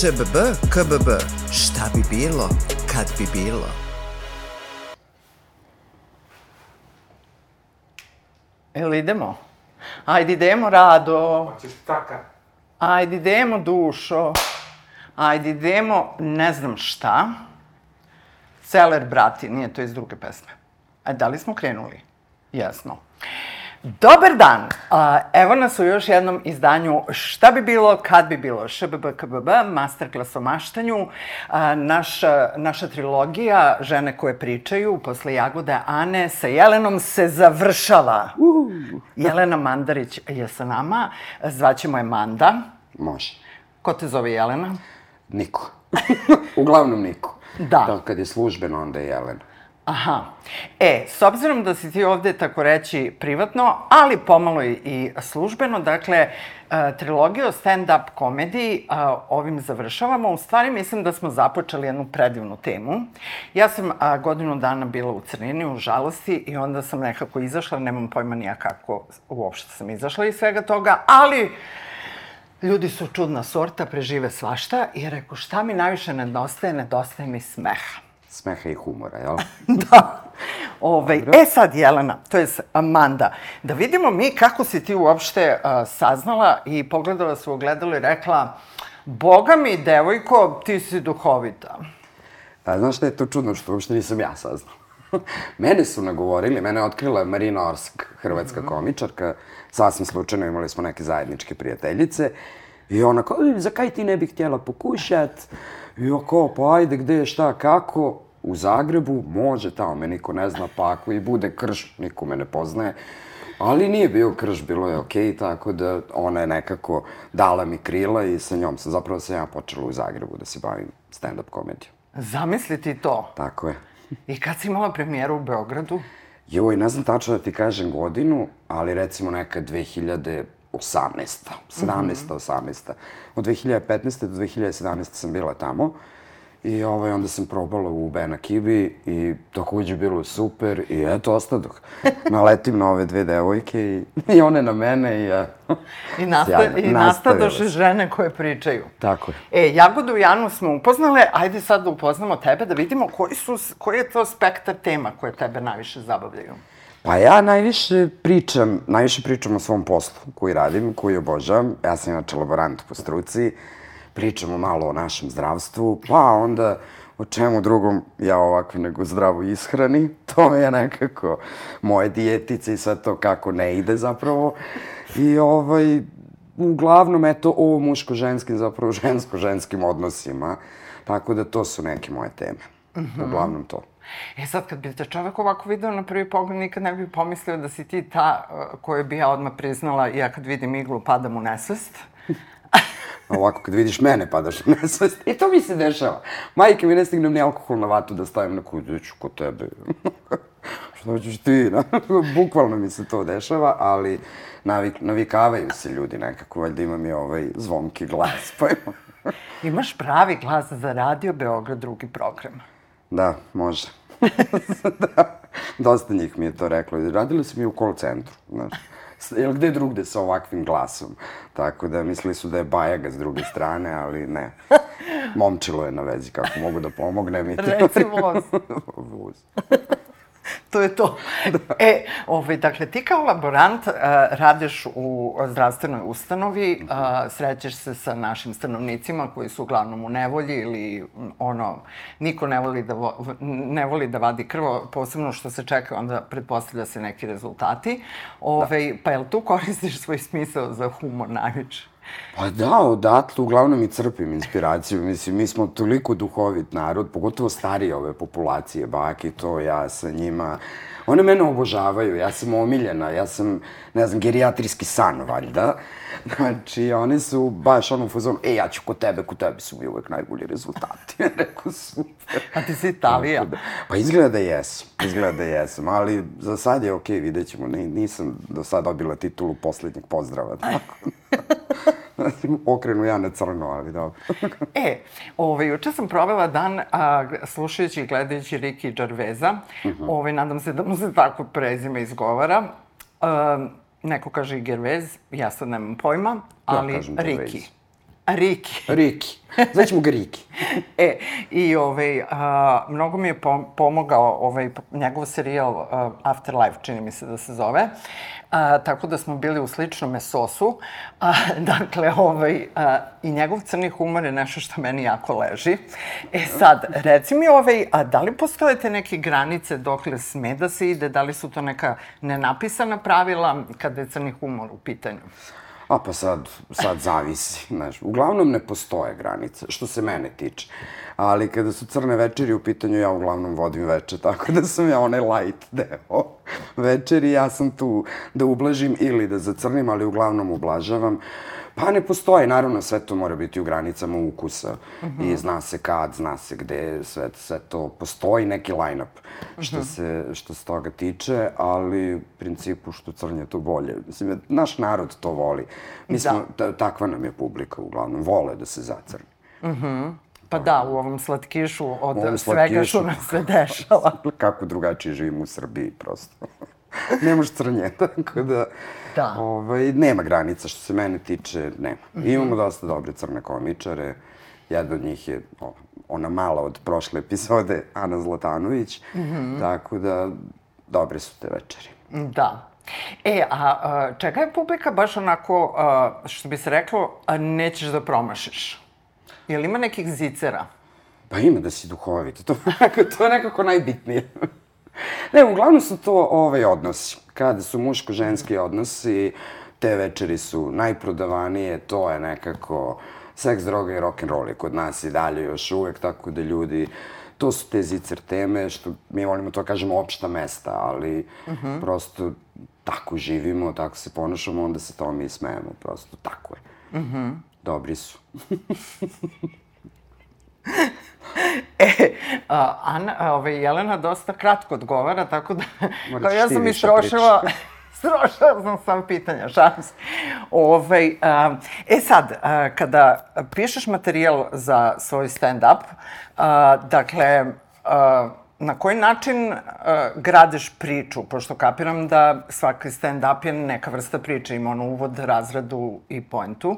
ŠBB, KBB, šta bi bilo, kad bi bilo? Jel idemo? Ajde idemo, Rado. Hoćeš taka? Ajde idemo, dušo. Ajde idemo, ne znam šta. Celer, brati, nije to iz druge pesme. A da li smo krenuli? Jesmo. Dobar dan! A, evo nas u još jednom izdanju Šta bi bilo, kad bi bilo, ŠBB, KBB, masterclass o maštanju. A, naša, naša trilogija Žene koje pričaju posle Jagode Ane sa Jelenom se završava. Jelena Mandarić je sa nama, zvaćemo je Manda. Može. Ko te zove Jelena? Niko. Uglavnom niko. Da. Da, kad je službeno, onda je Jelena. Aha. E, s obzirom da si ti ovde, tako reći, privatno, ali pomalo i- službeno, dakle, e, trilogiju o stand-up komediji a, ovim završavamo. U stvari, mislim da smo započeli jednu predivnu temu. Ja sam a, godinu dana bila u crnini, u žalosti, i onda sam nekako izašla, nemam pojma nija kako uopšte sam izašla iz svega toga, ali ljudi su čudna sorta, prežive svašta, i rekao, šta mi najviše nedostaje? Nedostaje mi smeha. Smeha i humora, jel? Da. Ove, e sad, Jelena, to je Amanda, da vidimo mi kako si ti uopšte uh, saznala i pogledala se u ogledalo i rekla Boga mi, devojko, ti si duhovita. A, znaš šta je to čudno, što uopšte nisam ja saznao. mene su nagovorili, mene je otkrila Marina Orsk, hrvatska komičarka, sasvim slučajno imali smo neke zajedničke prijateljice, i ona kao, "E, za kaj ti ne bih htjela pokušat? I ja kao, pa ajde, gde šta, kako? U Zagrebu, može, tamo me niko ne zna, pa ako i bude krš, niko me ne poznaje. Ali nije bio krš, bilo je okej, tako da ona je nekako dala mi krila i sa njom sam, zapravo sam ja počela u Zagrebu da se bavim stand-up komedijom. Zamisli ti to. Tako je. I kad si imala premijeru u Beogradu? Joj, ne znam tačno da ti kažem godinu, ali recimo neka 2018. 17. 18. Od 2015. do 2017. sam bila tamo. I ovaj, onda sam probala u Bena Kibi i takođe bilo super i eto, ostadoh. Naletim na ove dve devojke i, i one na mene i ja. I, nasta, i nastadoše žene koje pričaju. Tako je. E, Jagodu i Janu smo upoznale, ajde sad da upoznamo tebe, da vidimo koji, su, koji je to spektar tema koje tebe najviše zabavljaju. Pa ja najviše pričam, najviše pričam o svom poslu koji radim, koji obožavam. Ja sam inače laborant po struci. Pričamo malo o našem zdravstvu, pa onda o čemu drugom ja ovako nego zdravo ishrani. To je nekako moje dijetice i sve to kako ne ide zapravo. I ovaj, uglavnom, eto, o muško-ženskim, zapravo žensko-ženskim odnosima. Tako da to su neke moje teme. Uglavnom to. E sad, kad bi te čovek ovako video na prvi pogled, nikad ne bi pomislio da si ti ta uh, koju bi ja odmah priznala, ja kad vidim iglu padam u nesvest. Ovako, kad vidiš mene, padaš u nesvest. I to mi se dešava. Majke mi ne stignem ni alkohol na vatu da stavim na kuću, ću kod tebe. Što ćeš ti? Bukvalno mi se to dešava, ali navik, navikavaju se ljudi nekako, valjda imam i ovaj zvonki glas, pa ima. Imaš pravi glas za radio Beograd drugi program. Da, može. da, dosta njih mi je to reklo. Radili su mi u call centru, znaš. Jel gde drugde sa ovakvim glasom? Tako da mislili su da je bajaga s druge strane, ali ne. Momčilo je na vezi, kako mogu da pomognem i. Reci voz. Voz. To je to. E, ovaj, dakle, ti kao laborant uh, radiš u zdravstvenoj ustanovi, uh, srećeš se sa našim stanovnicima koji su uglavnom u nevolji ili m, ono, niko ne voli da, vo, ne voli da vadi krvo, posebno što se čeka, onda pretpostavlja se neki rezultati. Ovaj, Pa jel tu koristiš svoj smisao za humor najviše? Pa da, odatle uglavnom i crpim inspiraciju. Mislim, mi smo toliko duhovit narod, pogotovo starije ove populacije, baki, to ja sa njima. One mene obožavaju, ja sam omiljena, ja sam, ne znam, gerijatrijski san, valjda. Znači, oni su baš ono u fazonu, e, ja ću kod tebe, kod tebe su mi uvek najbolji rezultati. Rekao, super. A ti si Italija. Da- Pa izgleda da jesam, izgleda da jesam, ali za sad je okej, vidjet ćemo. Ni, nisam do sad dobila titulu poslednjeg pozdrava, tako da. Okrenu ja na crno, ali dobro. E, ovaj, juče sam provela dan a, slušajući i gledajući Riki Gervaisa. ovaj, nadam se da mu se tako prezime izgovara. Um, neko kaže i Gervais, ja sad nemam pojma, ali kažem Riki. Riki. Riki. Zvaćemo ga Riki. E, i ovaj, a, mnogo mi je pom pomogao ovaj, njegov serijal a, Afterlife, čini mi se da se zove. A, tako da smo bili u sličnom esosu. A, dakle, ovaj, a, i njegov crni humor je nešto što meni jako leži. E sad, reci mi, ovaj, a da li postoje te neke granice dokle sme da se ide? Da li su to neka nenapisana pravila kada je crni humor u pitanju? A pa sad, sad zavisi, znaš. Uglavnom ne postoje granice, što se mene tiče. Ali kada su crne večeri u pitanju, ja uglavnom vodim veče, tako da sam ja onaj light deo večeri. Ja sam tu da ublažim ili da zacrnim, ali uglavnom ublažavam. Pa ne postoje, naravno sve to mora biti u granicama ukusa mm -hmm. i zna se kad, zna se gde, sve, sve to, postoji neki line-up što, mm -hmm. se, što se toga tiče, ali u principu što crnje to bolje. Mislim, naš narod to voli. Mi smo, da. takva nam je publika uglavnom, vole da se zacrni. Mhm. -hmm. Pa da, u ovom slatkišu od ovom svega što nam se dešava. Kako drugačije živimo u Srbiji, prosto. Nemaš crnje, tako da... Da. Ovaj, nema granica, što se mene tiče, nema. Mm -hmm. Imamo dosta dobre crne komičare. Jedna od njih je o, ona mala od prošle epizode, Ana Zlatanović. Mm -hmm. Tako da, dobre su te večeri. Da. E, a, a čega je publika baš onako, a, što bi se reklo, a nećeš da promašiš? Je li ima nekih zicera? Pa ima da si duhovit. To, to je nekako najbitnije. Ne, uglavnom su to ovaj odnosi. Kada su muško-ženski odnosi, te večeri su najprodavanije, to je nekako seks, droga i rock'n'roll je kod nas i dalje još uvek, tako da ljudi, to su te zicer teme, što mi volimo to kažemo opšta mesta, ali uh mhm. -huh. prosto tako živimo, tako se ponašamo, onda se to mi smejemo, prosto tako je. Uh mhm. -huh. Dobri su. e, a, Ana, a, ovaj, Jelena dosta kratko odgovara, tako da, kao ja sam istrošila, Strošila sam sam pitanja, šalim se. Ovaj, a, e sad, a, kada pišeš materijal za svoj stand-up, dakle, a, na koji način uh, gradiš priču? Pošto kapiram da svaki stand-up je neka vrsta priče, ima ono uvod, razradu i poentu.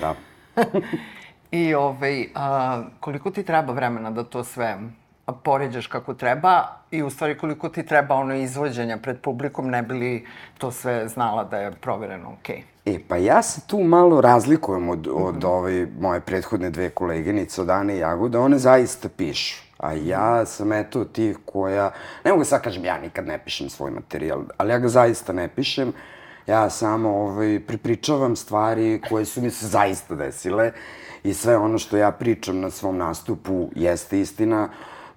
Da. I ovaj, a, koliko ti treba vremena da to sve poređaš kako treba i u stvari koliko ti treba ono izvođenja pred publikom ne bi li to sve znala da je provereno okej? Okay. E, pa ja se tu malo razlikujem od, od mm -hmm. ove moje prethodne dve koleginice, od Ane i Jagoda, one zaista pišu. A ja sam eto tih koja, ne mogu sad kažem, ja nikad ne pišem svoj materijal, ali ja ga zaista ne pišem. Ja samo ovaj, pripričavam stvari koje su mi se zaista desile i sve ono što ja pričam na svom nastupu jeste istina.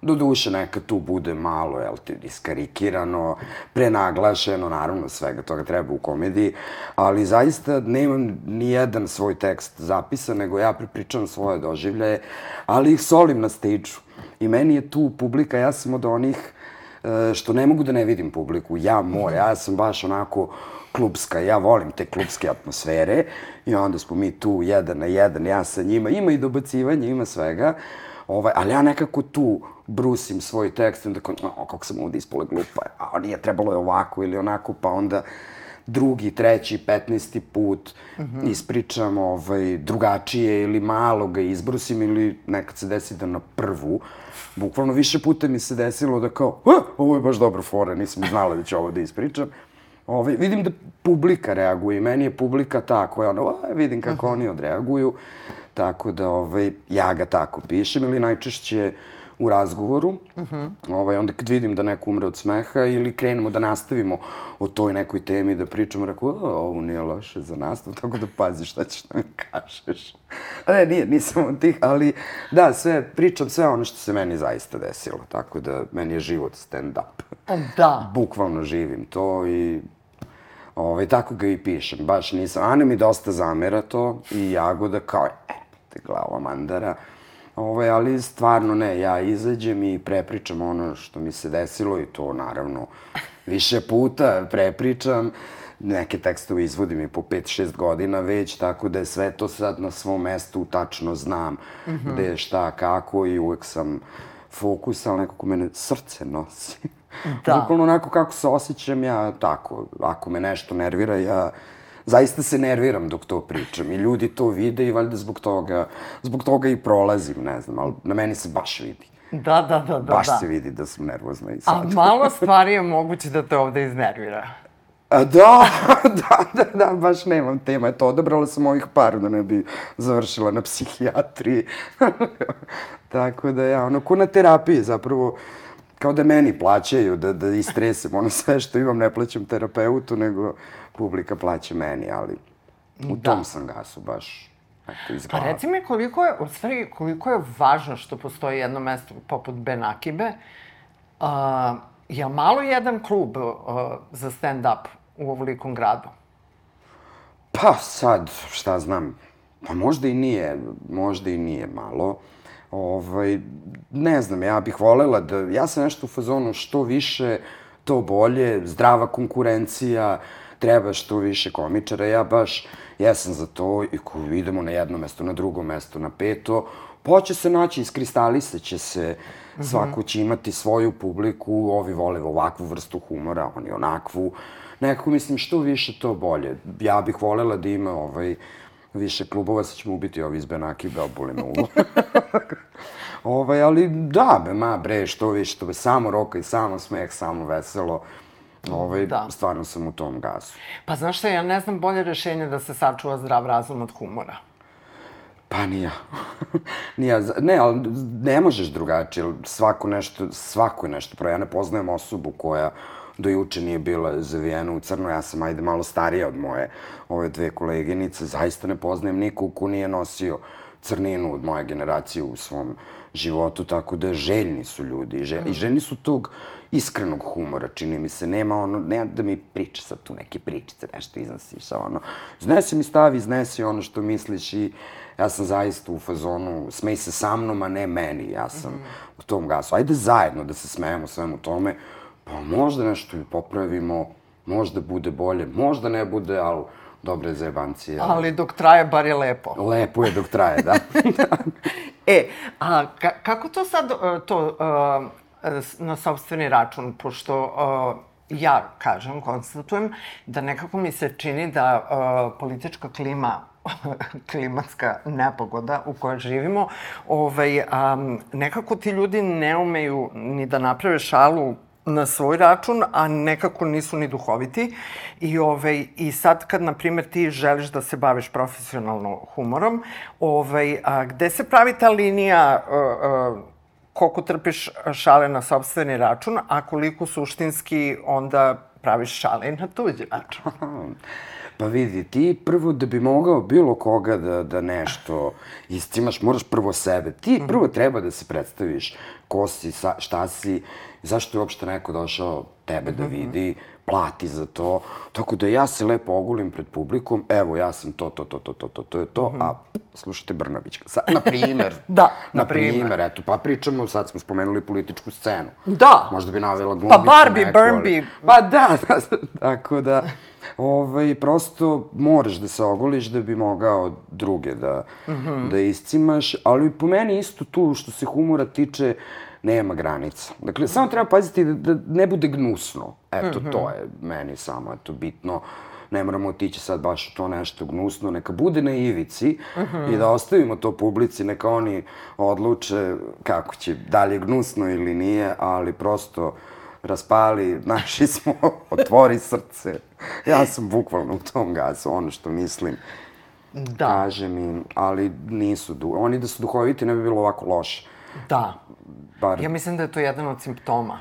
Do duše neka tu bude malo, jel ti, diskarikirano, prenaglašeno, naravno svega toga treba u komediji, ali zaista nemam ni jedan svoj tekst zapisan, nego ja pripričam svoje doživljaje, ali ih solim na stage I meni je tu publika, ja sam od onih e, što ne mogu da ne vidim publiku. Ja mora, ja sam baš onako klubska, ja volim te klubske atmosfere i onda smo mi tu jedan na jedan, ja sa njima, ima i dobacivanja, ima svega, ovaj, ali ja nekako tu brusim svoj tekst i onda kao, o, kako sam ovde ispole glupa, a nije trebalo je ovako ili onako, pa onda drugi, treći, petnesti put mm -hmm. ispričam ovaj, drugačije ili malo ga izbrusim ili nekad se desi da na prvu, bukvalno više puta mi se desilo da kao, ovo je baš dobro fora, nisam znala da ću ovo da ispričam. Ovaj, vidim da publika reaguje i meni je publika ta koja ono, vidim kako uh -huh. oni odreaguju, tako da ovaj, ja ga tako pišem ili najčešće u razgovoru, uh -huh. ovaj, onda kad vidim da neko umre od smeha ili krenemo da nastavimo o toj nekoj temi da pričamo, rekao, ovo nije loše za nastav, tako da pazi šta ćeš da mi kažeš. A ne, nije, nisam od tih, ali da, sve, pričam sve ono što se meni zaista desilo, tako da meni je život stand-up. Da. Bukvalno živim to i ovaj, tako ga i pišem, baš nisam. Ana mi dosta zamera to i Jagoda kao, e, te glava mandara, Ovaj, ali stvarno ne, ja izađem i prepričam ono što mi se desilo i to naravno više puta prepričam. Neke tekstove izvodim i po 5-6 godina već, tako da je sve to sad na svom mestu, tačno znam mm -hmm. gde je šta, kako i uvek sam fokus, ali nekako mene srce nosi. Da. Bukvalno onako kako se osjećam ja, tako, ako me nešto nervira, ja zaista se nerviram dok to pričam i ljudi to vide i valjda zbog toga, zbog toga i prolazim, ne znam, ali na meni se baš vidi. Da, da, da, da. Baš da. se vidi da sam nervozna i A sad. malo stvari je moguće da te ovde iznervira. A, da, da, da, da, baš nemam tema. Eto, odabrala sam ovih par da ne bi završila na psihijatriji. Tako da ja, ono, ko na terapiji zapravo, kao da meni plaćaju, da, da istresem ono sve što imam, ne plaćam terapeutu, nego publika plaća meni, ali u Da. tom sam gasu baš, eto, Pa reci mi koliko je, u stvari, koliko je važno što postoji jedno mesto poput Benakibe. Uh, je malo jedan klub uh, za stand-up u ovolikom gradu? Pa sad, šta znam, pa možda i nije, možda i nije malo. Ovaj, ne znam, ja bih volela da, ja sam nešto u fazonu što više, to bolje, zdrava konkurencija, treba što više komičara, ja baš jesam za to i ko idemo na jedno mesto, na drugo mesto, na peto, poće se naći, iskristalisat će se, svako će imati svoju publiku, ovi vole ovakvu vrstu humora, oni onakvu, nekako mislim što više to bolje. Ja bih volela da ima ovaj, više klubova, sad ćemo ubiti ovi iz Benaki, boli me uvo. ovaj, ali da, be, ma bre, što više, to be, samo roka i samo smeh, samo veselo. Ovaj, Da. stvarno sam u tom gasu. Pa znaš šta, ja ne znam bolje rešenje da se sačuva zdrav razum od humora. Pa nija. nija. Ne, ali ne možeš drugačije. Svako nešto, svako je nešto. Pro ja ne poznajem osobu koja do juče nije bila zavijena u crno. Ja sam, ajde, malo starija od moje ove dve koleginice. Zaista ne poznajem nikog ko nije nosio crninu od moje generacije u svom životu, tako da željni su ljudi. Žel, I željni su tog iskrenog humora, čini mi se. Nema ono, ne da mi priča sad tu neke pričice, nešto iznosiš, a ono, iznesi mi stavi, iznesi ono što misliš i ja sam zaista u fazonu, smej se sa mnom, a ne meni, ja sam u tom gasu. Ajde zajedno da se smejemo svemu tome, pa možda nešto i popravimo, možda bude bolje, možda ne bude, ali dobre zajebancije. Ali dok traje, bar je lepo. Lepo je dok traje, da. E, a ka, kako to sad, uh, to, uh, na sobstveni račun, pošto uh, ja kažem, konstatujem, da nekako mi se čini da uh, politička klima klimatska nepogoda u kojoj živimo, ovaj, um, nekako ti ljudi ne umeju ni da naprave šalu na svoj račun, a nekako nisu ni duhoviti. I, ovaj, i sad kad, na primjer, ti želiš da se baviš profesionalno humorom, ovaj, a, gde se pravi ta linija uh, uh, koliko trpiš šale na sobstveni račun, a koliko suštinski onda praviš šale na tuđi račun? Pa vidi, ti prvo da bi mogao bilo koga da, da nešto iscimaš, moraš prvo sebe. Ti prvo treba da se predstaviš ko si, sa, šta si, zašto je uopšte neko došao tebe da vidi, plati za to. Tako da ja se lepo ogulim pred publikom, evo ja sam to, to, to, to, to, to, to je to, a slušajte Brnabić. Sa, na primer. Da, na na primer. primer. eto, pa pričamo, sad smo spomenuli političku scenu. Da. Možda bi navela glumicu Barbie, neku, ali- Barbie. Pa da, da, tako da, ovaj, prosto moraš da se ogoliš da bi mogao druge da, da iscimaš, ali po meni isto tu što se humora tiče, nema granica. Dakle, samo treba paziti da, da ne bude gnusno. Eto, to je meni samo, eto, bitno. Ne moramo otići sad baš u to nešto gnusno, neka bude na ivici i da ostavimo to publici, neka oni odluče kako će, da li je gnusno ili nije, ali prosto raspali, naši smo, otvori srce. Ja sam bukvalno u tom gazu, ono što mislim. Da, Kažem im, ali nisu, oni da su duhoviti ne bi bilo ovako loše. Da. Bar, Ja mislim da je to jedan od simptoma.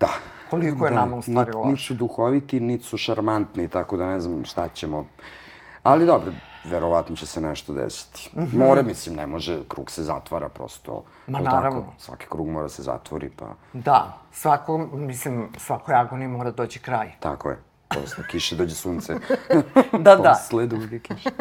da. Koliko je nama u stvari loše. su duhoviti, nit su šarmantni, tako da ne znam šta ćemo. Ali dobro, verovatno će se nešto desiti. Mora, mislim, ne može, krug se zatvara prosto. Ma, naravno. Tako? Svaki krug mora se zatvori, pa Da, svako, mislim, svakoj agoniji mora doći kraj. tako je. Posle kiše dođe sunce. Da, da. Posle duge kiše.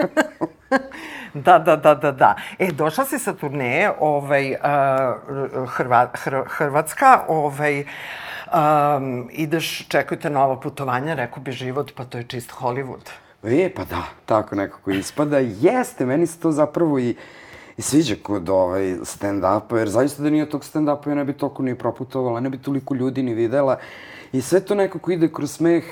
Da, da, da, da, da. E, došla si sa turneje, ovaj, uh, Hrva, Hr, Hrvatska, ovaj, um, ideš, čekaju te nova putovanja, rekao bi život, pa to je čist Hollywood. E, pa da, tako nekako ispada. Jeste, meni se to zapravo i, i sviđa kod ovaj stand-upa, jer zaista da nije tog stand-upa ja ne bi toliko ni proputovala, ne bi toliko ljudi ni videla. I sve to nekako ide kroz smeh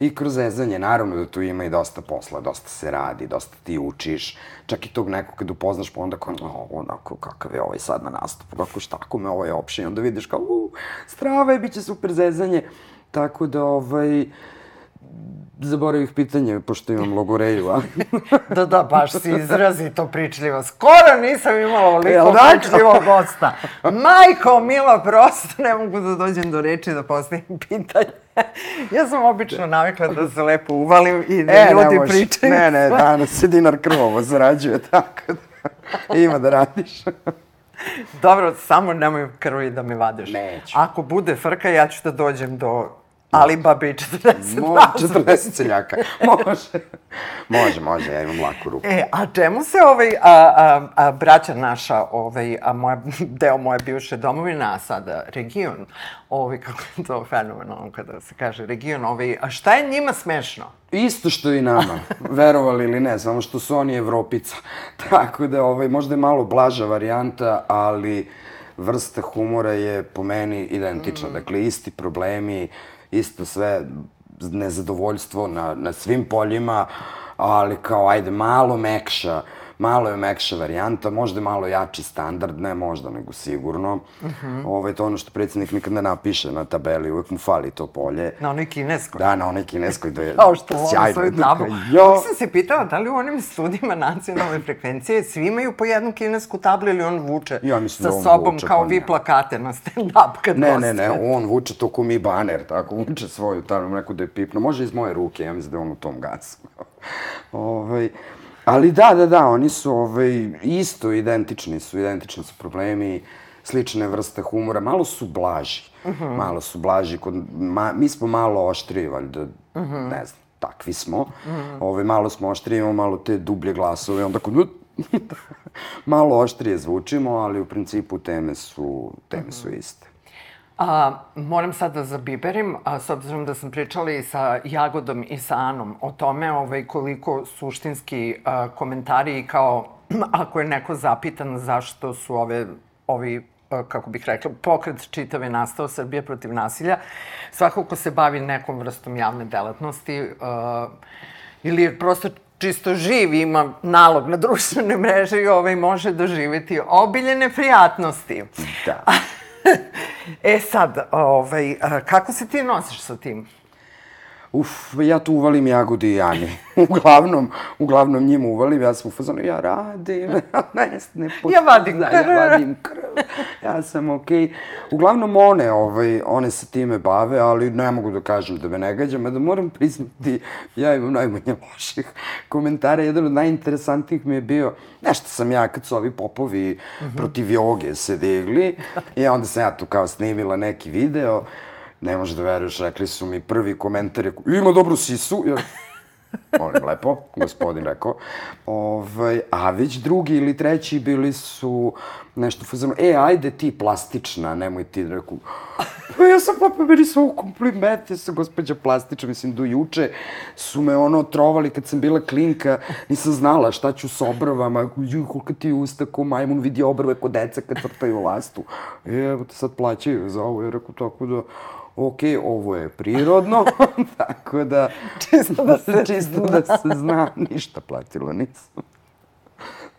i kroz zezanje, naravno da tu ima i dosta posla, dosta se radi, dosta ti učiš, čak i tog nekog kad upoznaš, pa onda kao, onako, kakav je ovaj sad na nastupu, kako šta, kako me ovaj opšće, onda vidiš kao, u, strava je, bit će super zezanje, tako da, ovaj, zaboravih pitanje, pošto imam logoreju, ali... da, da, baš si izrazito pričljivo. Skoro nisam imala ovoliko Jel da? pričljivog gosta. Majko, milo, prosto ne mogu da dođem do reči da postavim pitanje. ja sam obično navikla da se lepo uvalim i da E, ljudi pričaju. Ne, ne, danas se dinar krvovo zarađuje, tako da ima da radiš. Dobro, samo nemoj krvi da me vadiš. Neću. Ako bude frka, ja ću da dođem do Alibabi 40 Može, 40 seljaka. Može. Može, može, ja imam laku ruku. E, a čemu se ovaj, a, a, a, braća naša, ovaj, a moja, deo moje bivše domovine, a sada region, ovaj, kako je to fenomenalno kada se kaže region, ovaj, a šta je njima smešno? Isto što i nama, verovali ili ne, samo što su oni Evropica. Tako da, ovaj, možda je malo blaža varijanta, ali vrsta humora je po meni identična. Dakle, isti problemi, isto sve nezadovoljstvo na, na svim poljima, ali kao, ajde, malo mekša, malo je mekša varijanta, možda je malo jači standard, ne možda, nego sigurno. Uh -huh. Ovo je to ono što predsjednik nikad ne napiše na tabeli, uvek mu fali to polje. Na onoj kineskoj. Da, na onoj kineskoj da je Kao što sjajno. svoju Da, tabu. Jo, sam se pitala da li u onim studijima nacionalne frekvencije svi imaju po jednu kinesku tablu ili on vuče Ja mislim sa da on sobom vuče, kao pa vi ne. plakate na stand-up kad Ne, ne, ne, on vuče to ko mi baner, tako, vuče svoju, tamo neku da je pipno. Može iz moje ruke, ja mislim da je on u tom gasu. ovaj, ali da, da, da, oni su ovaj, isto identični su, identični su problemi, slične vrste humora, malo su blaži, malo su blaži, kod, ma, mi smo malo oštriji, valjda, ne znam, takvi smo, ovaj, malo smo oštriji, imamo malo te dublje glasove, onda kod malo oštrije zvučimo, ali u principu teme su, teme su iste. A, moram sad da zabiberim, a, s obzirom da sam pričala i sa Jagodom i sa Anom o tome ovaj, koliko suštinski a, komentari i kao ako je neko zapitan zašto su ove, ovi kako bih rekla, pokret čitave nastao Srbije protiv nasilja, svako ko se bavi nekom vrstom javne delatnosti a, ili je prosto čisto živ, ima nalog na društvene mreže i ovaj može doživeti obiljene prijatnosti. Da. e sad, ovaj, kako se ti nosiš sa tim? Uf, ja tu uvalim jagodi i Ani. uglavnom, uglavnom njima uvalim, ja sam u fazonu, ja radim, ne, ne Ja vadim da, krv. Ja vadim krv, ja sam okej. Okay. Uglavnom one, ovaj, one se time bave, ali ne mogu da kažem da me ne gađam, a da moram priznati, ja imam najmanje loših komentara. Jedan od najinteresantnijih mi je bio, nešto sam ja, kad su ovi popovi mm -hmm. protiv joge se digli, i onda sam ja tu kao snimila neki video, ne možeš da veruješ, rekli su mi prvi komentar ima dobru sisu, ja, molim lepo, gospodin rekao, ovaj, a već drugi ili treći bili su nešto fazano, e, ajde ti plastična, nemoj ti, rekao, pa ja sam pa meni su ovo komplimente sa gospođa plastična, mislim, do juče su me ono trovali kad sam bila klinka, nisam znala šta ću s obrvama, ju, koliko ti usta, ko majmun vidi obrve ko deca kad vrtaju lastu. E, evo te sad plaćaju za ovo, ja rekao, tako da, ok, ovo je prirodno, tako da... Čisto da se čisto da se zna, ništa platila nisam.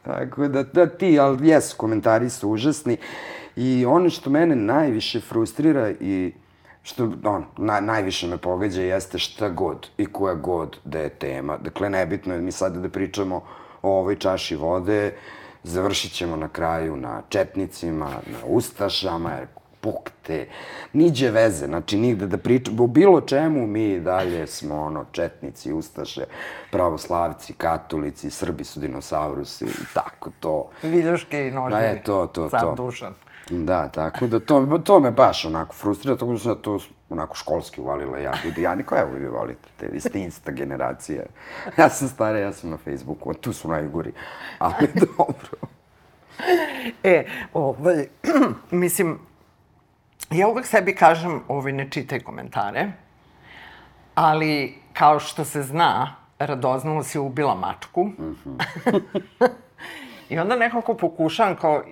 Tako da, da ti, ali jes, komentari su užasni. I ono što mene najviše frustrira i što on, na, najviše me pogađa jeste šta god i koja god da je tema. Dakle, nebitno je mi sada da pričamo o ovoj čaši vode, završit ćemo na kraju na četnicima, na ustašama, jer pukte, niđe veze, znači nigde da pričamo, o bilo čemu mi dalje smo ono četnici, ustaše, pravoslavci, katolici, Srbi su dinosaurusi i tako to. Viljuške i noževi. Da je to, to, to. Dušan. Da, tako da to, to me baš onako frustrira, tako da sam to onako školski uvalila ja. Ljudi, ja niko, evo vi volite te, vi ste insta generacija. Ja sam stara, ja sam na Facebooku, tu su najgori. Ali dobro. E, ovaj, mislim, ja uvek sebi kažem, ovaj, ne čitaj komentare, ali kao što se zna, radoznalo si ubila mačku. Mm -hmm. I onda nekako pokušavam kao,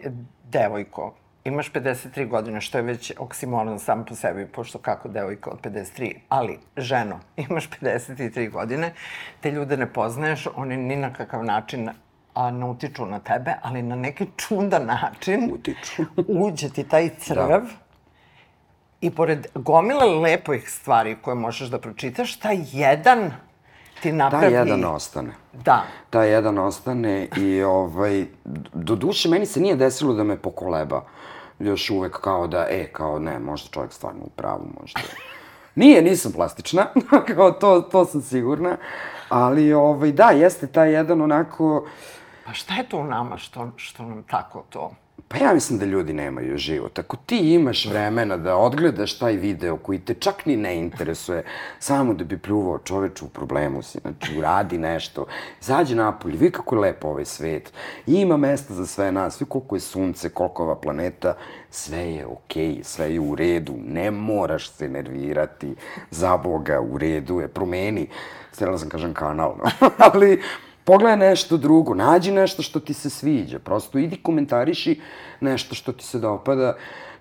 devojko, imaš 53 godine, što je već oksimoron sam po sebi, pošto kako devojka od 53, ali ženo, imaš 53 godine, te ljude ne poznaješ, oni ni na kakav način a ne utiču na tebe, ali na neki čudan način Utiču. uđe ti taj crv da. I pored gomile lepih stvari koje možeš da pročitaš, taj jedan ti napravi... Taj jedan ostane. Da. Taj jedan ostane i ovaj, do duše meni se nije desilo da me pokoleba. Još uvek kao da, e, kao ne, možda čovjek stvarno u pravu, možda. Nije, nisam plastična, kao to, to sam sigurna. Ali, ovaj, da, jeste taj jedan onako... Pa šta je to u nama što, što nam tako to... Pa ja mislim da ljudi nemaju život. Ako ti imaš vremena da odgledaš taj video koji te čak ni ne interesuje, samo da bi pljuvao čoveč u problemu si, znači uradi nešto, zađi napolje, vidi kako je lepo ovaj svet, ima mesta za sve nas, vidi koliko je sunce, koliko je ova planeta, sve je okej, okay, sve je u redu, ne moraš se nervirati, za Boga, u redu je, promeni, stela sam kažem kanal, no? ali pogledaj nešto drugo, nađi nešto što ti se sviđa, prosto idi komentariši nešto što ti se dopada.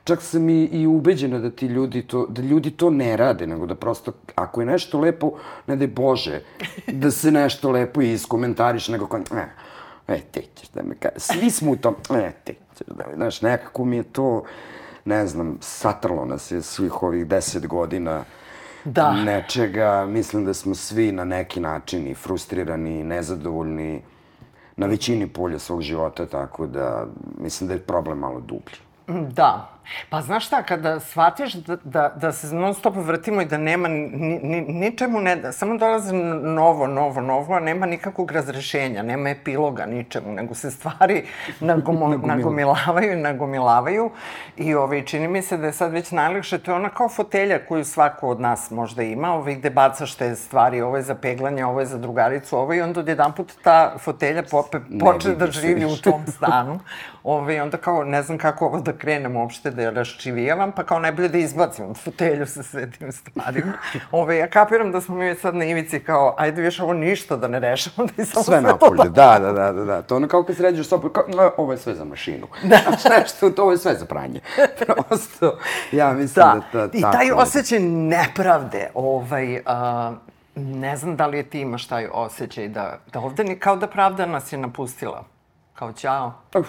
Čak sam i, i ubeđena da ti ljudi to, da ljudi to ne rade, nego da prosto, ako je nešto lepo, ne daj Bože, da se nešto lepo iskomentariš, nego kao, e, e, ti ćeš da me kaže, svi smo u tom, e, ti ćeš da me, znaš, nekako mi je to, ne znam, satrlo nas je svih ovih deset godina, Da. nečega. Mislim da smo svi na neki način i frustrirani i nezadovoljni na većini polja svog života, tako da mislim da je problem malo dublji. Da. Pa znaš šta, kada shvatiš da, da, da se non stop vrtimo i da nema ni, ni, ničemu ne da, samo dolazi novo, novo, novo, a nema nikakvog razrešenja, nema epiloga ničemu, nego se stvari nagomo, nagomilavaju i nagomilavaju i ovaj, čini mi se da je sad već najlakše, to je ona kao fotelja koju svako od nas možda ima, ovaj, gde bacaš te stvari, ovo je za peglanje, ovo je za drugaricu, ovo i onda odjedan put ta fotelja pope, počne da živi u tom stanu. Ovaj, onda kao, ne znam kako ovo da krenem uopšte da je raščivijavam, pa kao najbolje da izbacim fotelju sa sve tim stvarima. Ove, ja kapiram da smo mi sad na ivici kao, ajde više ovo ništa da ne rešamo, da je samo Sve napolje, da, da, da, da, da. To ono kao kad sređuješ sobu, kao, no, ovo je sve za mašinu. Da. Znaš nešto, to ovo je sve za pranje. Prosto, ja mislim da, da da I taj osjećaj nepravde, ovaj, a, ne znam da li je ti imaš taj osjećaj da, da ovde ni, kao da pravda nas je napustila. Kao, ćao. Uf,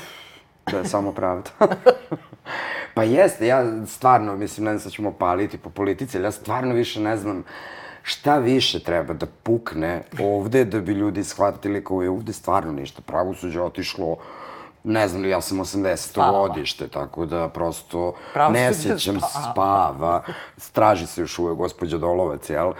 da je samo pravda. pa jeste, ja stvarno, mislim, ne znam sad ćemo paliti po politici, ali ja stvarno više ne znam šta više treba da pukne ovde da bi ljudi shvatili kao je ovde stvarno ništa. Pravosuđe otišlo ne znam li, ja sam 80. Spava. godište, tako da prosto Pravosuđe ne sjećam spava. spava. Straži se još uvek gospođa Dolovac, jel?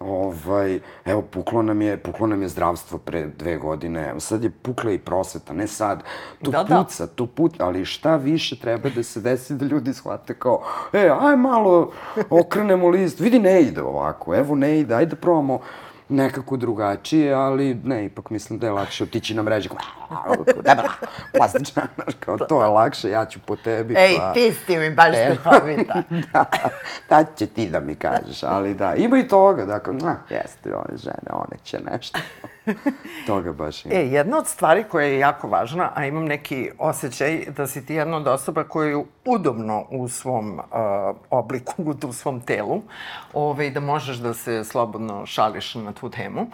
Ovaj, evo, puklo nam je, puklo nam je zdravstvo pre dve godine, evo, sad je pukla i prosveta, ne sad, to Da, da. puca, to puca, ali šta više treba da se desi da ljudi shvate kao, e, aj malo okrenemo list, vidi ne ide ovako, evo ne ide, ajde da probamo nekako drugačije, ali ne, ipak mislim da je lakše otići na mreže, kao, debela, plastična, znaš, kao, to je lakše, ja ću po tebi, Ej, pa... ti si mi baš strahovita. da, da će ti da mi kažeš, ali da, ima i toga, dakle, na, jeste, one žene, one će nešto. toga baš ima. E, jedna od stvari koja je jako važna, a imam neki osjećaj da si ti jedna od osoba koja je udobno u svom uh, obliku, u svom telu, ovaj, da možeš da se slobodno šališ na tu temu.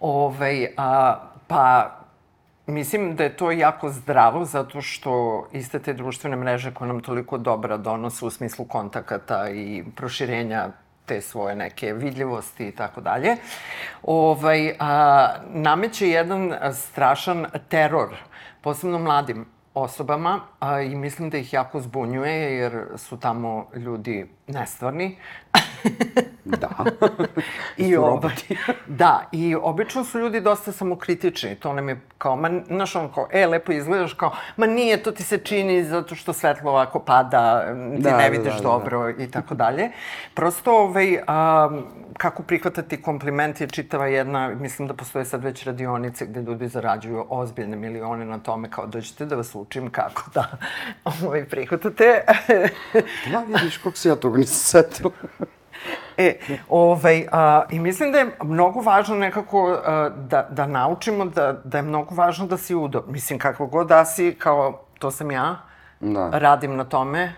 Ovaj, a, pa Mislim da je to jako zdravo zato što iste te društvene mreže koje nam toliko dobra donose u smislu kontakata i proširenja te svoje neke vidljivosti i tako dalje, ovaj, a, nameće jedan strašan teror, posebno mladim osobama a, i mislim da ih jako zbunjuje jer su tamo ljudi nestvarni. Da. I ovaj, da, i obično su ljudi dosta samokritični. To nam je kao, ma, znaš, on kao, e, lepo izgledaš, kao, ma nije, to ti se čini zato što svetlo ovako pada, ti Da, ne da, vidiš da, da. dobro i tako dalje. Prosto, ovaj, a, kako prihvatati kompliment je čitava jedna, mislim da postoje sad već radionice gde ljudi zarađuju ozbiljne milione na tome, kao dođite da vas učim kako da ovaj, prihvatate. Da, vidiš kako se ja toga nisam setila. E, ovaj, a, i mislim da je mnogo važno nekako a, da, da naučimo da, da je mnogo važno da si udo. Mislim, kako god da si, kao, to sam ja, Da. radim na tome,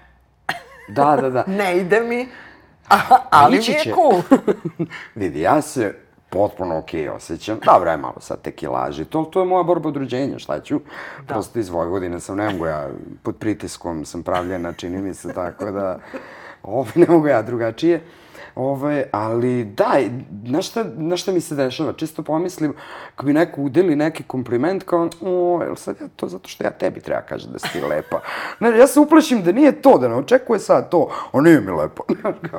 Da, da, da. ne ide mi, ali mi je cool. Vidi, ja se potpuno okej osjećam. Dobro, je malo sad te kilaži. To, to je moja borba od rođenja, šta ću? Da. Prosto iz Vojvodine sam, ne mogu ja, pod pritiskom sam pravljena, čini mi se, tako da, ovaj, ne mogu ja drugačije. Ove, ali da, znaš šta, znaš šta mi se dešava? Čisto pomislim, ako mi neko udeli neki kompliment, kao, o, jel sad ja to zato što ja tebi treba kažem da si ti lepa. Ne, ja se uplašim da nije to, da ne očekuje sad to, a nije mi lepo.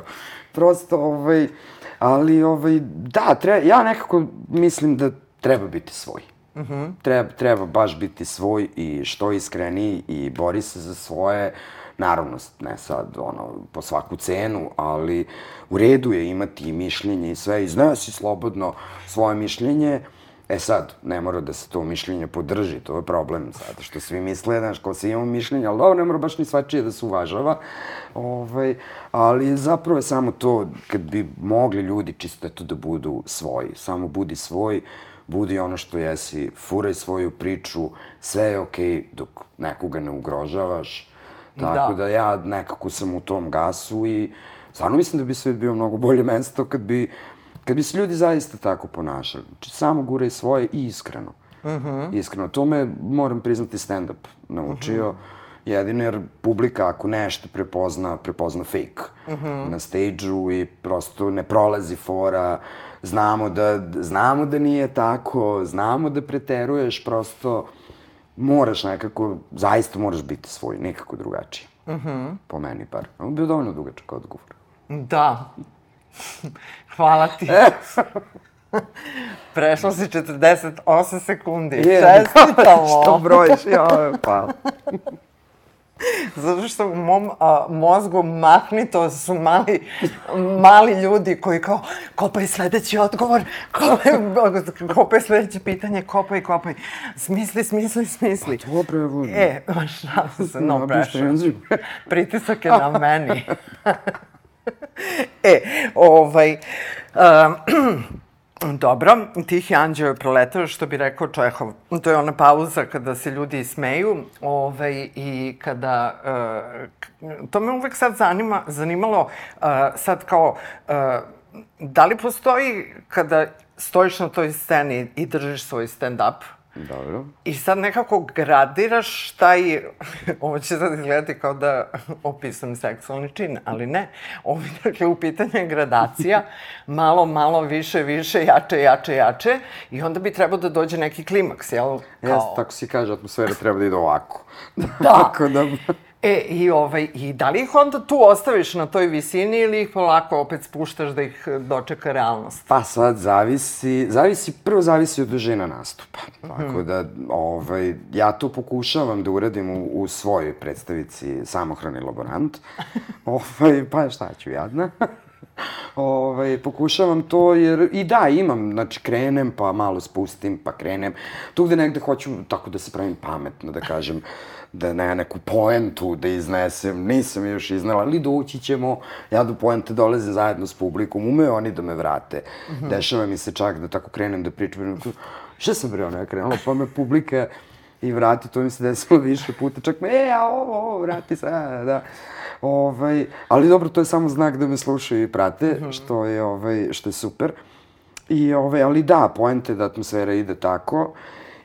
Prosto, ovaj, ali, ovaj, da, treba, ja nekako mislim da treba biti svoj. Mm -hmm. treba, treba baš biti svoj i što iskreniji i bori se za svoje, naravno, ne sad, ono, po svaku cenu, ali u redu je imati i mišljenje i sve, iznesi slobodno svoje mišljenje, E sad, ne mora da se to mišljenje podrži, to je problem sad, što svi misle, znaš, ko se imamo mišljenje, ali dobro, ne mora baš ni svačije da se uvažava, ovaj, ali zapravo je samo to, kad bi mogli ljudi čisto eto da budu svoji, samo budi svoj, budi ono što jesi, furaj svoju priču, sve je okej okay, dok nekoga ne ugrožavaš, tako da. da ja nekako sam u tom gasu i stvarno mislim da bi svet bio mnogo bolje mesto kad bi Kad bi se ljudi zaista tako ponašali, znači samo guraj svoje i iskreno. Uh -huh. Iskreno. To me, moram priznati, stand-up naučio. Uh -huh. Jedino jer publika ako nešto prepozna, prepozna fake uh -huh. na stage-u i prosto ne prolazi fora. Znamo da, znamo da nije tako, znamo da preteruješ, prosto moraš nekako, zaista moraš biti svoj, nekako drugačiji. Uh -huh. Po meni bar. Ovo bio dovoljno dugačak odgovor. Da, Hvala ti. Prešlo si 48 sekundi. Je, Čestitamo. što brojiš? Ja, hvala. Zato što u mom a, mozgu mahnito su mali, mali ljudi koji kao kopaj sledeći odgovor, kopaj, kopaj sledeće pitanje, kopaj, kopaj. Smisli, smisli, smisli. Pa dobro, evo. E, šta se, no, prešao. Pritisak je na meni. e, ovaj... Um, Dobro, Tihi anđeo je proletao, što bi rekao Čehov. To je ona pauza kada se ljudi smeju ovaj, i kada... Uh, to me uvek sad zanima, zanimalo, uh, sad kao, uh, da li postoji kada stojiš na toj sceni i držiš svoj stand-up, Dobro. I sad nekako gradiraš taj, ovo će sad izgledati kao da opisujem seksualni čin, ali ne. Ovo dakle u pitanju je gradacija, malo, malo, više, više, jače, jače, jače, i onda bi trebao da dođe neki klimaks, jel? Kao... Jeste, tako si kaže, atmosfera treba da ide ovako. Da. tako da... E, i, ovaj, i da li ih onda tu ostaviš na toj visini ili ih polako opet spuštaš da ih dočeka realnost? Pa sad zavisi, zavisi, prvo zavisi od dužina nastupa. Tako mm. da, ovaj, ja to pokušavam da uradim u, u svojoj predstavici Samohrani laborant. ovaj, pa šta ću, jadna. ovaj, pokušavam to jer i da, imam, znači krenem pa malo spustim pa krenem. Tu gde negde hoću tako da se pravim pametno, da kažem da ne neku poentu da iznesem, nisam još iznala, ali doći ćemo, ja do poente dolazim zajedno s publikom, umeju oni da me vrate. Mm -hmm. Dešava mi se čak da tako krenem da pričam, šta sam bre ona krenula, pa me publika i vrati, to mi se desilo više puta, čak me, e, a ovo, ovo, vrati se, da. Ovaj, ali dobro, to je samo znak da me slušaju i prate, mm -hmm. što je, ovaj, što je super. I, ovaj, ali da, poente da atmosfera ide tako.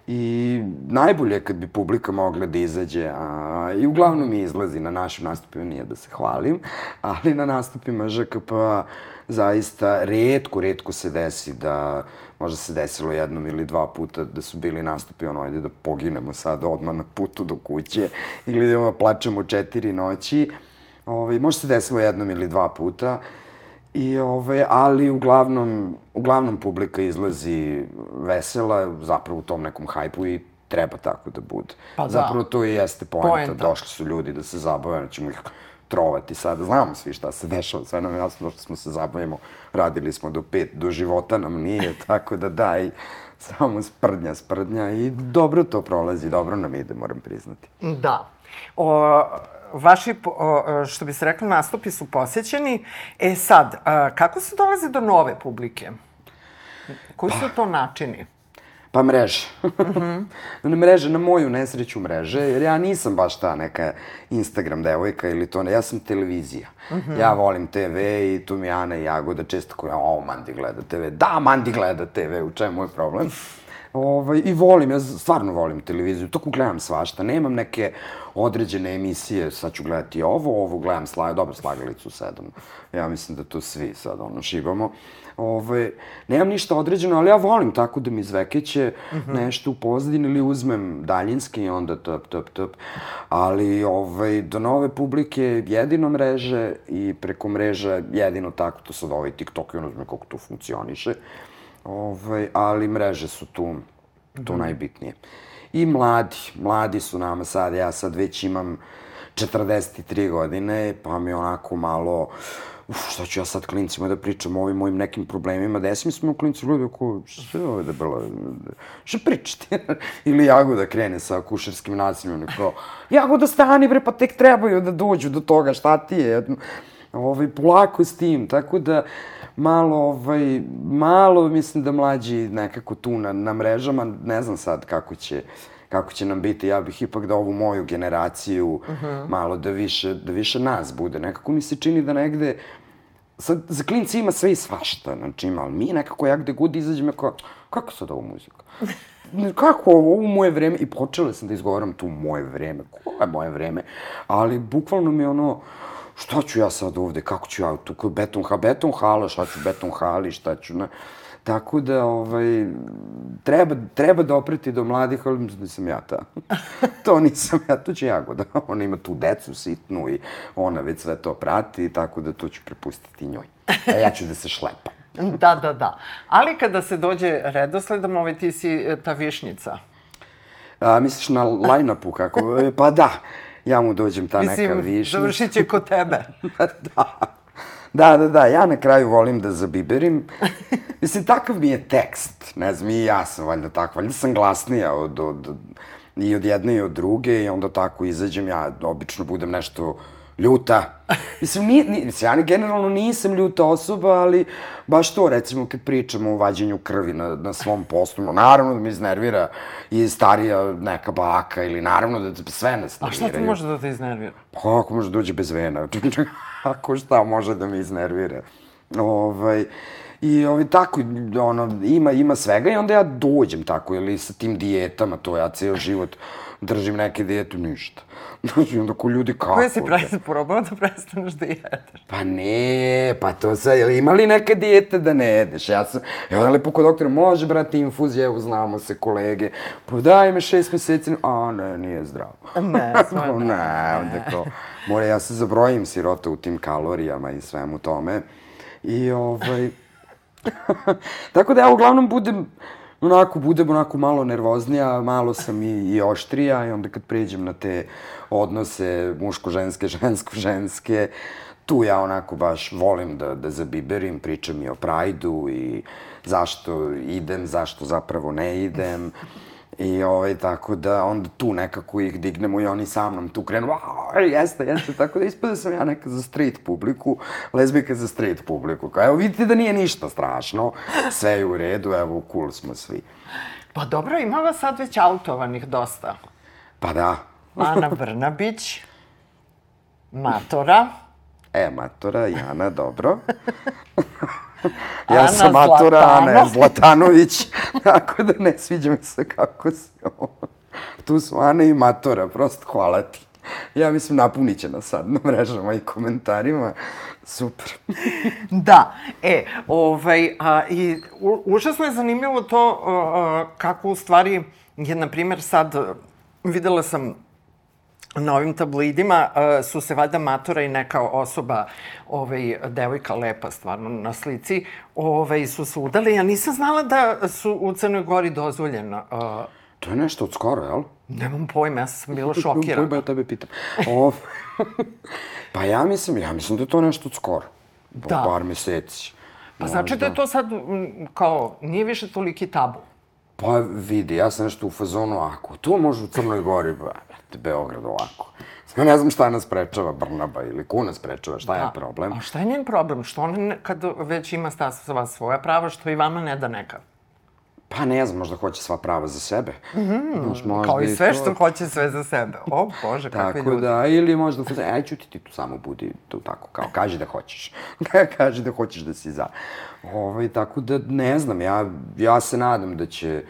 I najbolje kad bi publika mogla da izađe, a, i uglavnom izlazi na našim nastupima, nije da se hvalim, ali na nastupima ŽKP zaista redko, redko se desi da, možda se desilo jednom ili dva puta da su bili nastupi, ono, ajde da poginemo sad odmah na putu do kuće, ili da plačemo četiri noći, ovaj, možda se desilo jednom ili dva puta, I, ove, ali uglavnom, uglavnom publika izlazi vesela, zapravo u tom nekom hajpu i treba tako da bude. Pa da. Zapravo to i jeste poenta. poenta. Došli su ljudi da se zabave, da ćemo ih trovati sada. Znamo svi šta se dešava, sve nam jasno što smo se zabavimo. Radili smo do pet, do života nam nije, tako da daj, samo sprdnja, sprdnja i dobro to prolazi, dobro nam ide, moram priznati. Da. O, vaši, što bi se rekli, nastupi su posjećeni. E sad, kako se dolazi do nove publike? Koji su to načini? Pa mreže. na mreže, na moju nesreću mreže, jer ja nisam baš ta neka Instagram devojka ili to ne, ja sam televizija. Ja volim TV i tu mi Ana i Jagoda često koja, o, Mandi gleda TV. Da, Mandi gleda TV, u čemu je problem? Ovaj, I volim, ja stvarno volim televiziju, tako gledam svašta, nemam neke određene emisije, sad ću gledati ovo, ovo gledam slaga, dobro, slagalicu sedam, ja mislim da to svi sad ono šibamo. Ovaj, nemam ništa određeno, ali ja volim tako da mi zvekeće mm -hmm. nešto u pozadini ili uzmem daljinski i onda top, top, top. Ali ovaj, do nove publike jedino mreže i preko mreža jedino tako, to sad ovaj TikTok i ono znam kako to funkcioniše. Ovaj, ali mreže su tu, tu mm. najbitnije. I mladi, mladi su nama sad, ja sad već imam 43 godine, pa mi onako malo, uf, šta ću ja sad klincima da pričam o ovim mojim nekim problemima, desi mi smo klinci gledaju ko, šta je ovo da bilo, šta pričati? Ili Jagoda krene sa kušarskim nasiljem, neko, Jagoda stani bre, pa tek trebaju da dođu do toga, šta ti je? Ovaj, polako s tim, tako da, malo, ovaj, malo mislim da mlađi nekako tu na, na mrežama, ne znam sad kako će, kako će nam biti, ja bih ipak da ovu moju generaciju uh mhm. -huh. malo da više, da više nas bude. Nekako mi se čini da negde, sad, za klinci ima sve i svašta, znači ima, ali mi nekako ja gde god izađem, kao, kako sad ovo muzika? kako ovo, ovo moje vreme, i počela sam da izgovaram tu moje vreme, koje je moje vreme, ali bukvalno mi ono, šta ću ja sad ovde, kako ću ja, tu beton, ha, beton hala, šta ću beton hali, šta ću, na... Tako da, ovaj, treba, treba da opreti do mladih, ali da sam ja ta. to nisam ja, to će Jagoda. Ona ima tu decu sitnu i ona već sve to prati, tako da to ću prepustiti njoj. A ja ću da se šlepam. da, da, da. Ali kada se dođe redosledom, ovaj ti si e, ta višnjica. A, misliš na line-upu kako? E, pa da ja mu dođem ta Mislim, neka višnja. Mislim, završit će kod tebe. da. Da, da, da, ja na kraju volim da zabiberim. Mislim, takav mi je tekst. Ne znam, i ja sam valjda tako. Valjda sam glasnija od, od, i od jedne i od druge i onda tako izađem. Ja obično budem nešto ljuta. Mislim, ni, ni, mislim, ja generalno nisam ljuta osoba, ali baš to, recimo, kad pričamo o vađenju krvi na, na svom poslu, no, naravno da me iznervira i starija neka baka, ili naravno da sve nas nerviraju. A šta ti može da te iznervira? Pa kako može da uđe bez vena? Kako šta može da me iznervira? Ovaj, I ovaj, tako, ono, ima, ima svega i onda ja dođem tako, ili sa tim dijetama, to ja ceo život držim neke dijete, ništa. Znači, onda ko ljudi kako... Koje si pre, probao da prestaneš da jedeš? Pa ne, pa to sad, jel ima li neke dijete da ne jedeš? Ja sam, evo lepo kod doktora, može brati infuzije, evo znamo se kolege, pa daj me šest meseci, a ne, nije zdravo. Ne, sve ne. ne, onda kao, mora ja se zabrojim sirota u tim kalorijama i svemu tome. I ovaj... Tako da ja uglavnom budem onako budem onako malo nervoznija, malo sam i, i oštrija i onda kad pređem na te odnose muško-ženske, žensko-ženske, tu ja onako baš volim da, da zabiberim, pričam i o prajdu i zašto idem, zašto zapravo ne idem. I ovaj, tako da onda tu nekako ih dignemo i oni sa mnom tu krenu, wow, jeste, jeste, tako da ispada sam ja neka za street publiku, lezbika za street publiku. Kao, evo vidite da nije ništa strašno, sve je u redu, evo cool smo svi. Pa dobro, imala sad već autovanih dosta. Pa da. Ana Brnabić, Matora. E, Matora, Jana, dobro. ja Ana sam matura, Ana je Zlatanović, tako da ne sviđa mi se kako se ovo. Tu su Ana i matura, prosto hvala ti. Ja mislim, napunit će nas sad na mrežama i komentarima. Super. da, e, ovaj, a, i u, užasno je zanimljivo to a, kako u stvari je, na primjer, sad videla sam na ovim tabloidima uh, su se valjda matora i neka osoba, ovaj, devojka lepa stvarno na slici, ovaj, su se udali. Ja nisam znala da su u Crnoj Gori dozvoljeno. Uh, to je nešto od skoro, jel? Nemam pojma, ja sam bila šokirana. Pojma, ja tebe pitam. O, pa ja mislim, ja mislim da je to nešto od skoro. Da. Par meseci. Pa znači da je to sad, kao, nije više toliki tabu. Pa vidi, ja sam nešto u fazonu, ako to može u Crnoj Gori, ba, Beograd ovako. Ja ne znam šta nas prečava, Brnaba ili ko nas prečava, šta da. je problem? A šta je njen problem? Što ona, kad već ima sva svoja prava, što i vama ne da neka? Pa ne znam, možda hoće sva prava za sebe. Mm -hmm, možda Kao i sve što hoće sve za sebe. O, Bože, kakvi Tako ljudi. da, ili možda, aj ćuti ti tu samo budi tu tako, kao, kaži da hoćeš. kaži da hoćeš da si za. Ovaj, tako da, ne znam, ja, ja se nadam da će,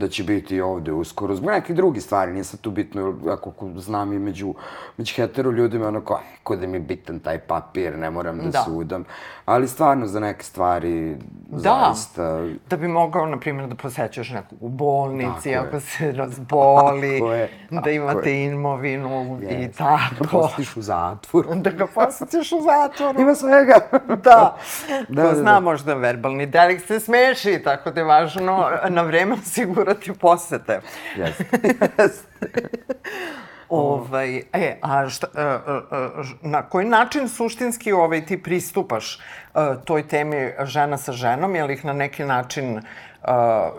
da će biti ovde uskoro. Zbog nekih drugih stvari, nije sad tu bitno, ako ko znam i među, među hetero ljudima, ono kao, e, ko da mi je bitan taj papir, ne moram da, Da. sudam. Ali stvarno za neke stvari, Da. zaista, Da bi mogao, na primjer, da posećaš nekog u bolnici, Tako je. ako se razboli, Tako je, da tako imate je. imovinu i Yes. tako. da postiš u zatvoru. Da ga posetiš u zatvoru. Ima svega. Da. Da, Ko da, zna, da. možda verbalni delikt se smeši, tako da je važno na vreme osigurati posete. Jeste. Ovaj, e, a šta, e, e, e, na koji način suštinski ovaj, ti pristupaš toj temi žena sa ženom, jel ih na neki način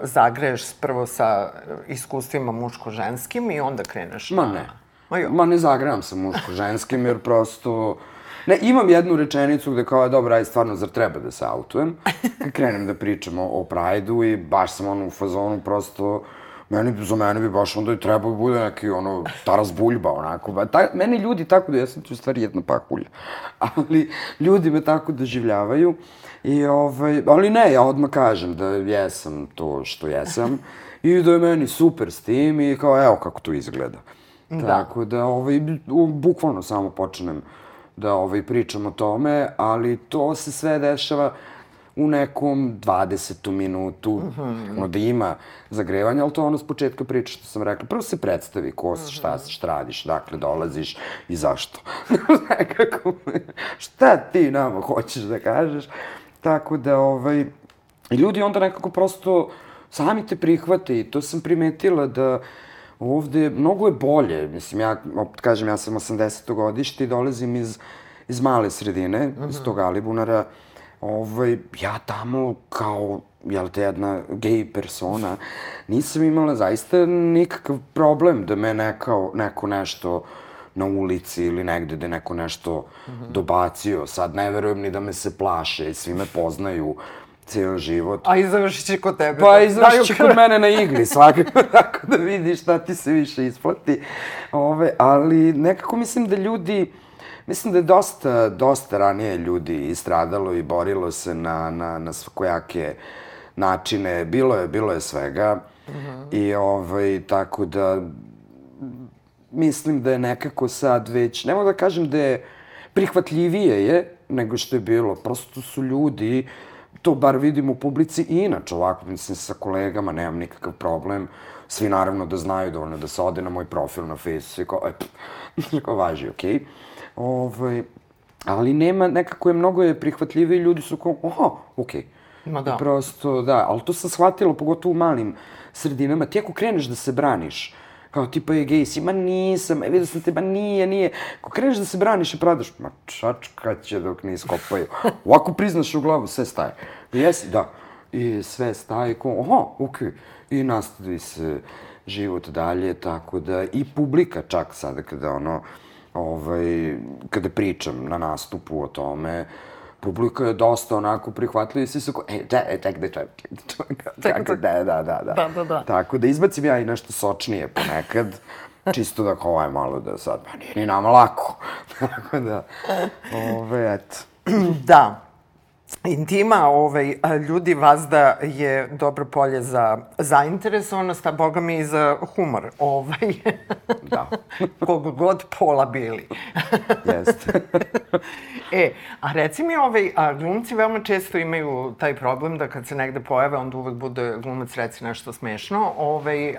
zagreješ prvo sa iskustvima muško-ženskim i onda kreneš Ma ne. Ma. Ma ne zagravam se muško-ženskim, jer prosto... Ne, imam jednu rečenicu gde kao, dobro, aj stvarno, zar treba da se autujem? Kad krenem da pričam o, o Prajdu i baš sam ono u fazonu, prosto, meni, za mene bi baš onda i trebao da bude neki, ono, Taras Buljba, onako. Ba, ta, meni ljudi tako da, ja sam tu stvari jedna pahulja, ali ljudi me tako doživljavaju. I, ovaj, ali ne, ja odmah kažem da jesam to što jesam i da je meni super s tim i kao, evo kako to izgleda. Da. Tako da, ovaj, bukvalno samo počnem da ovaj, pričam o tome, ali to se sve dešava u nekom 20. minutu, mm -hmm. ono da ima zagrevanja, ali to je ono s početka priče što sam rekla. Prvo se predstavi ko si, šta, si, šta radiš, dakle dolaziš i zašto. Nekako, šta ti nama hoćeš da kažeš? Tako da, ovaj, ljudi onda nekako prosto sami te prihvate i to sam primetila da ovde mnogo je bolje. Mislim, ja, opet kažem, ja sam 80. godište i dolazim iz, iz male sredine, mm -hmm. iz tog Alibunara. Ovaj, ja tamo kao, jel te, jedna gej persona, nisam imala zaista nikakav problem da me neko, neko nešto na ulici ili negde da neko nešto mm -hmm. dobacio. Sad ne verujem ni da me se plaše, svi me poznaju ceo život. A i završit će kod tebe. Pa da izvršit će daju kod mene na igli svakako, tako da vidiš šta ti se više isplati. Ove, ali nekako mislim da ljudi, mislim da je dosta, dosta ranije ljudi istradalo i borilo se na, na, na svakojake načine. Bilo je, bilo je svega. Mm -hmm. I ovaj, tako da mislim da je nekako sad već, ne mogu da kažem da je prihvatljivije je nego što je bilo. Prosto su ljudi, to bar vidim u publici i inače ovako, mislim, sa kolegama nemam nikakav problem. Svi naravno da znaju dovoljno da se ode na moj profil na Facebooku i kao, e, pff, kao važi, okej. Okay. Ovaj, ali nema, nekako je mnogo je prihvatljivije i ljudi su kao, aha, okej. Okay. Ma da. Prosto, da, ali to sam shvatila, pogotovo u malim sredinama. Ti ako kreneš da se braniš, kao tipa je gej si, ma nisam, e, vidio sam te, ma nije, nije. Ako kreneš da se braniš i pradaš, ma čačka će dok ne iskopaju. Ovako priznaš u glavu, sve staje. Jesi, da. I sve staje, kao, aha, okej. Okay. I nastavi se život dalje, tako da i publika čak sada kada ono, ovaj, kada pričam na nastupu o tome, publika je dosta onako prihvatljiva i svi su kao, e, da, e, tek da čovjek, kako, da, da, da, da. Da, da, da. Tako da izbacim ja i nešto sočnije ponekad, čisto da kao, aj malo da sad, pa nije ni nama lako. Tako da, ove, eto. Da. Intima, ovaj, ljudi vazda je dobro polje za zainteresovanost, a boga mi i za humor. Ovaj, Da. Koga god pola bili. Jeste. e, a reci mi, ovaj, a glumci veoma često imaju taj problem da kad se negde pojave, onda uvek bude glumac reci nešto smešno. Ovaj,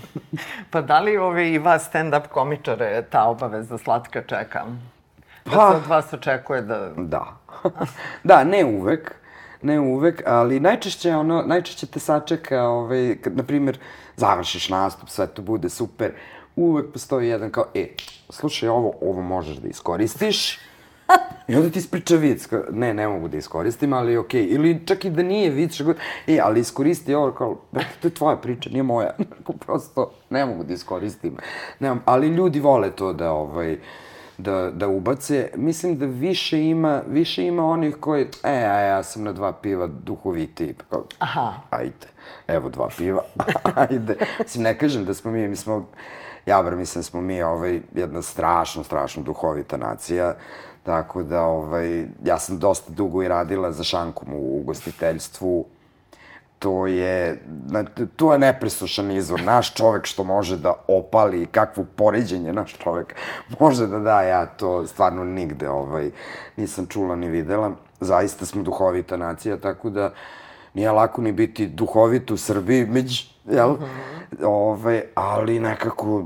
pa da li ovaj, i vas stand-up komičare ta obaveza slatka čeka? Da Pa- se od vas očekuje da... Da. da, ne uvek. Ne uvek, ali najčešće ono, najčešće te sačeka, ovaj, kad, na primjer, završiš nastup, sve to bude super, uvek postoji jedan kao, e, slušaj, ovo, ovo možeš da iskoristiš, I onda ti ispriča vic, kao, ne, ne mogu da iskoristim, ali okej. Okay. Ili čak i da nije vic, što god, e, ali iskoristi ovo, kao, brate, to je tvoja priča, nije moja. Prosto ne mogu da iskoristim. Nemam, ali ljudi vole to da, ovaj, da, da ubace. Mislim da više ima, više ima onih koji, e, a ja sam na dva piva duhovitiji. Pa kao, Aha. Ajde, evo dva piva, ajde. Mislim, ne kažem da smo mi, mi smo, ja bar mislim da smo mi ovaj, jedna strašno, strašno duhovita nacija. Tako da, ovaj, ja sam dosta dugo i radila za šankom u ugostiteljstvu. To je, to je nepresušan izvor. Naš čovek što može da opali, kakvo poređenje naš čovek može da da, ja to stvarno nigde ovaj, nisam čula ni videla. Zaista smo duhovita nacija, tako da nije lako ni biti duhovit u Srbiji, među, jel? ovaj, ali nekako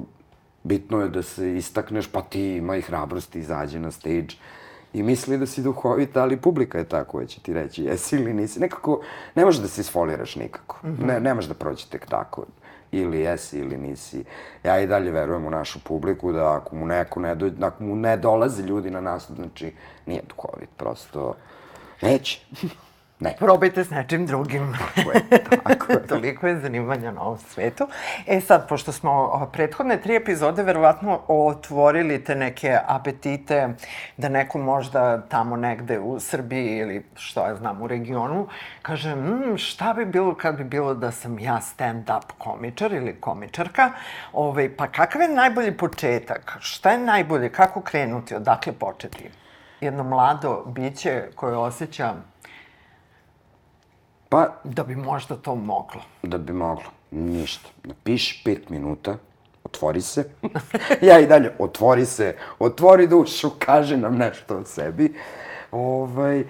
bitno je da se istakneš, pa ti ima i hrabrosti, izađe na stage i misli da si duhovita, ali publika je ta koja će ti reći jesi ili nisi. Nekako, ne možeš da se isfoliraš nikako. Ne, ne možeš da prođe tek tako. Ili jesi ili nisi. Ja i dalje verujem u našu publiku da ako mu neko ne, do, ako mu ne dolaze ljudi na nas, znači nije duhovit. Prosto neće. Ne. Probajte s nečim drugim. Tako je, tako je. Toliko je zanimanja na ovom svetu. E sad, pošto smo prethodne tri epizode verovatno otvorili te neke apetite da neko možda tamo negde u Srbiji ili što ja znam u regionu kaže mm, šta bi bilo kad bi bilo da sam ja stand-up komičar ili komičarka, Ove, pa kakav je najbolji početak? Šta je najbolje? Kako krenuti? Odakle početi? Jedno mlado biće koje osjeća Pa, da bi možda to moglo. da bi moglo. Ništa. Napiši pet minuta, otvori se. ja i dalje, otvori se, otvori dušu, kaži nam nešto o sebi. Ovaj,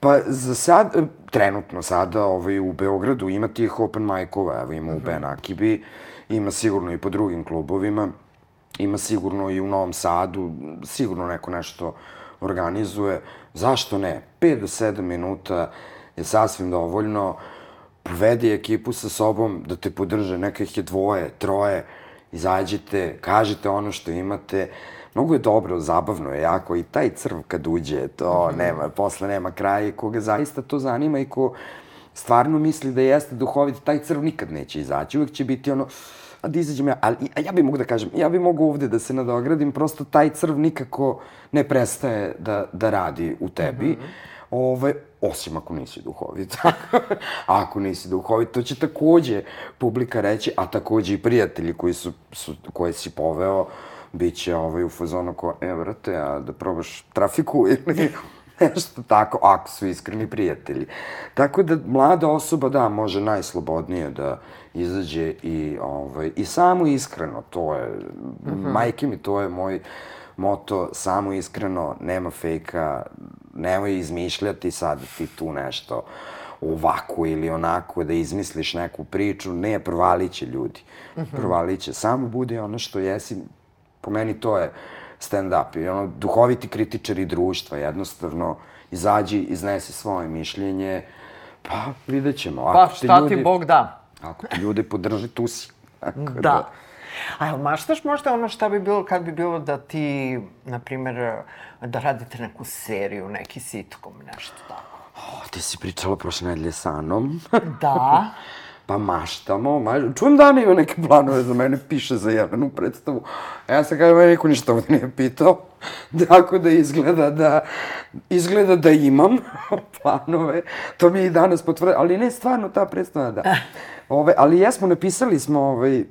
pa za sad, trenutno sada ovaj, u Beogradu ima tih open mic-ova, evo ima u Ben Akibi, ima sigurno i po drugim klubovima, ima sigurno i u Novom Sadu, sigurno neko nešto organizuje. Zašto ne? 5 do 7 minuta je sasvim dovoljno. Povedi ekipu sa sobom da te podrže, neka ih je dvoje, troje, izađite, kažite ono što imate. Mnogo je dobro, zabavno je jako i taj crv kad uđe, to nema, posle nema kraja i koga zaista to zanima i ko stvarno misli da jeste duhovit, taj crv nikad neće izaći, uvek će biti ono, a da izađem ja, ali a ja bih mogu da kažem, ja bih mogu ovde da se nadogradim, prosto taj crv nikako ne prestaje da, da radi u tebi. Mm -hmm. Ove, osim ako nisi duhovit. a ako nisi duhovit, to će takođe publika reći, a takođe i prijatelji koji su, su koje si poveo, bit će ovaj, u fazonu ko, e, vrate, a da probaš trafiku ili nešto tako, ako su iskreni prijatelji. Tako da mlada osoba, da, može najslobodnije da izađe i, ovaj, i samo iskreno, to je, uh -huh. majke mi, to je moj moto, samo iskreno, nema fejka, nemoj izmišljati sad ti tu nešto ovako ili onako, da izmisliš neku priču, ne, provalit će ljudi. -huh. Provalit će. Samo budi ono što jesi, po meni to je stand-up. I ono, duhoviti kritičari društva, jednostavno, izađi, iznesi svoje mišljenje, pa vidjet ćemo. Ako Pa šta ljudi, ti Bog da. Ako te ljudi podrži, tu si. Tako Da. A jel maštaš možda ono šta bi bilo kad bi bilo da ti, na primer, da radite neku seriju, neki sitcom, nešto tako? O, ti si pričala prošle nedelje sa Anom. Da. pa maštamo, ma... čujem da Ana ima neke planove za mene, piše za Jelenu predstavu. A ja sam kažem, mene niko ništa ovde nije pitao. Tako da izgleda da, izgleda da imam planove. To mi je i danas potvrde, ali ne stvarno ta predstava, da. Ove, ali jesmo, napisali smo ovaj,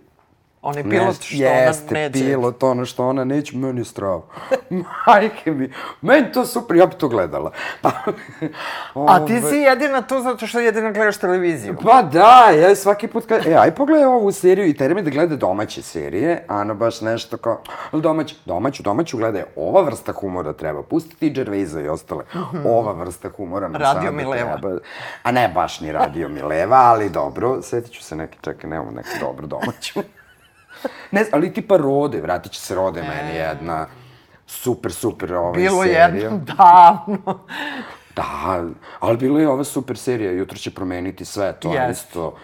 Onaj pilot što jeste, ona neće. pilot, ono što ona neće, meni je strava. Majke mi, meni to super, ja bi to gledala. A ti si jedina tu zato što jedina gledaš televiziju. Pa da, ja svaki put kad... E, aj pogledaj ovu seriju i teri me da gleda domaće serije, Ana baš nešto kao... Domaću, domaću, domaću gledaj, ova vrsta humora treba. Pusti ti Gervaisa i ostale. Ova vrsta humora nam Radio Mileva. treba. A ne baš ni Radio Mileva, ali dobro. Setit ću se neke, čekaj, nemamo neku dobru domaću. ne, znam, ali tipa Rode, vratit će se Rode meni jedna super, super ovaj Bilo serija. jedno davno. Da, ali bilo je ova super serija, jutro će promeniti sve, to je Jeste. isto